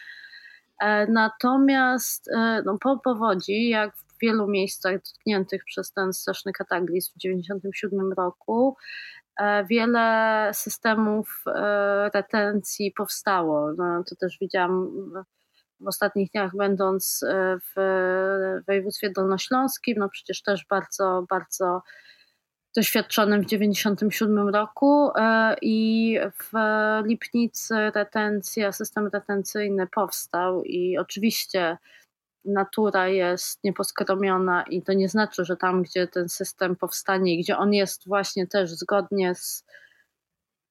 E, natomiast no, po powodzi, jak wielu miejscach dotkniętych przez ten straszny kataklizm w 1997 roku e, wiele systemów e, retencji powstało. No, to też widziałam w ostatnich dniach, będąc e, w województwie dolnośląskim, no przecież też bardzo, bardzo doświadczonym w 1997 roku i w Lipnicy retencja, system retencyjny powstał i oczywiście natura jest nieposkromiona i to nie znaczy, że tam, gdzie ten system powstanie i gdzie on jest właśnie też zgodnie z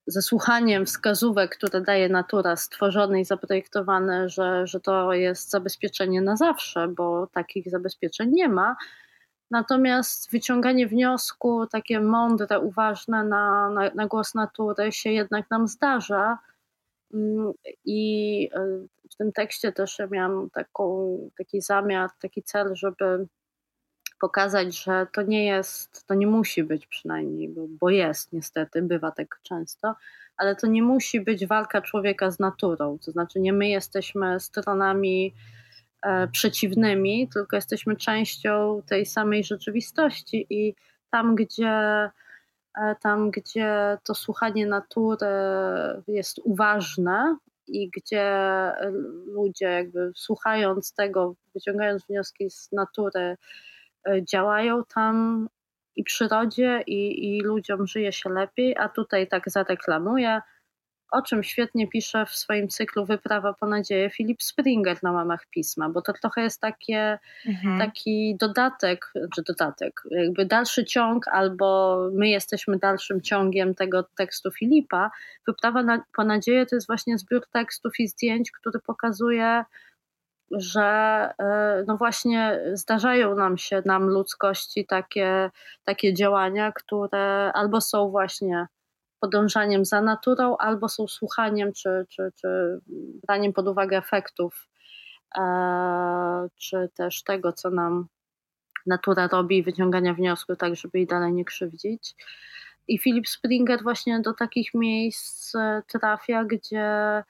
ze słuchaniem wskazówek, które daje natura, stworzone i zaprojektowane, że, że to jest zabezpieczenie na zawsze, bo takich zabezpieczeń nie ma. Natomiast wyciąganie wniosku, takie mądre, uważne na, na, na głos natury się jednak nam zdarza. Mm, I w tym tekście też miałam taką, taki zamiar, taki cel, żeby pokazać, że to nie jest, to nie musi być przynajmniej, bo, bo jest niestety, bywa tak często, ale to nie musi być walka człowieka z naturą. To znaczy, nie my jesteśmy stronami e, przeciwnymi, tylko jesteśmy częścią tej samej rzeczywistości i tam, gdzie E, tam, gdzie to słuchanie natury jest uważne i gdzie ludzie jakby słuchając tego, wyciągając wnioski z natury, e, działają tam i przyrodzie, i, i ludziom żyje się lepiej, a tutaj tak zareklamuję, o czym świetnie pisze w swoim cyklu Wyprawa po nadzieję Filip Springer na łamach pisma, bo to trochę jest takie, mhm. taki dodatek, czy dodatek, jakby dalszy ciąg, albo my jesteśmy dalszym ciągiem tego tekstu Filipa. Wyprawa na, po nadzieję to jest właśnie zbiór tekstów i zdjęć, który pokazuje, że e, no właśnie zdarzają nam się, nam ludzkości, takie, takie działania, które albo są właśnie podążaniem za naturą, albo są słuchaniem czy, czy, czy braniem pod uwagę efektów, e, czy też tego, co nam natura robi, wyciągania wniosków, tak żeby jej dalej nie krzywdzić. I Philip Springer właśnie do takich miejsc e, trafia, gdzie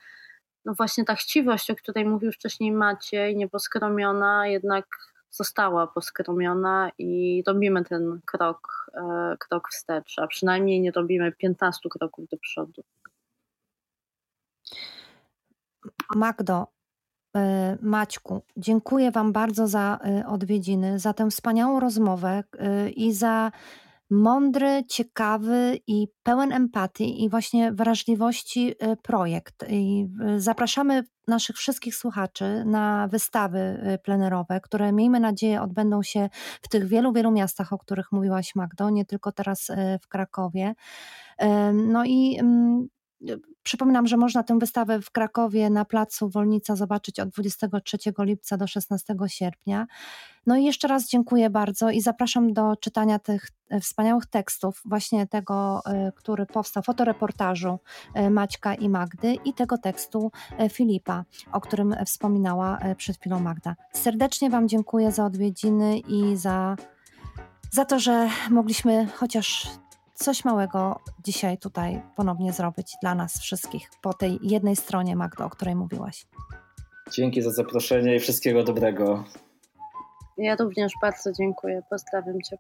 no właśnie ta chciwość, o której mówił wcześniej Maciej, nieposkromiona, jednak została poskromiona i robimy ten krok, e, krok wstecz, a przynajmniej nie robimy 15 kroków do przodu. Magdo, e, Maćku, dziękuję Wam bardzo za e, odwiedziny, za tę wspaniałą rozmowę i za mądry, ciekawy i pełen empatii i właśnie wrażliwości projekt. I zapraszamy naszych wszystkich słuchaczy na wystawy y, plenerowe, które miejmy nadzieję odbędą się w tych wielu, wielu miastach, o których mówiłaś Magdo, nie tylko teraz w Krakowie. No i mm, Przypominam, że można tę wystawę w Krakowie na placu Wolnica zobaczyć od 23 lipca do 16 sierpnia. No i jeszcze raz dziękuję bardzo i zapraszam do czytania tych e, wspaniałych tekstów, właśnie tego, e, który powstał, fotoreportażu e, Maćka i Magdy i tego tekstu Filipa, o którym wspominała przed chwilą Magda. Serdecznie Wam dziękuję za odwiedziny i za, za to, że mogliśmy chociaż coś małego dzisiaj tutaj ponownie zrobić dla nas wszystkich po tej jednej stronie, Magdo, o której mówiłaś. Dzięki za zaproszenie i wszystkiego dobrego. Ja również bardzo dziękuję. Pozdrawiam Cię.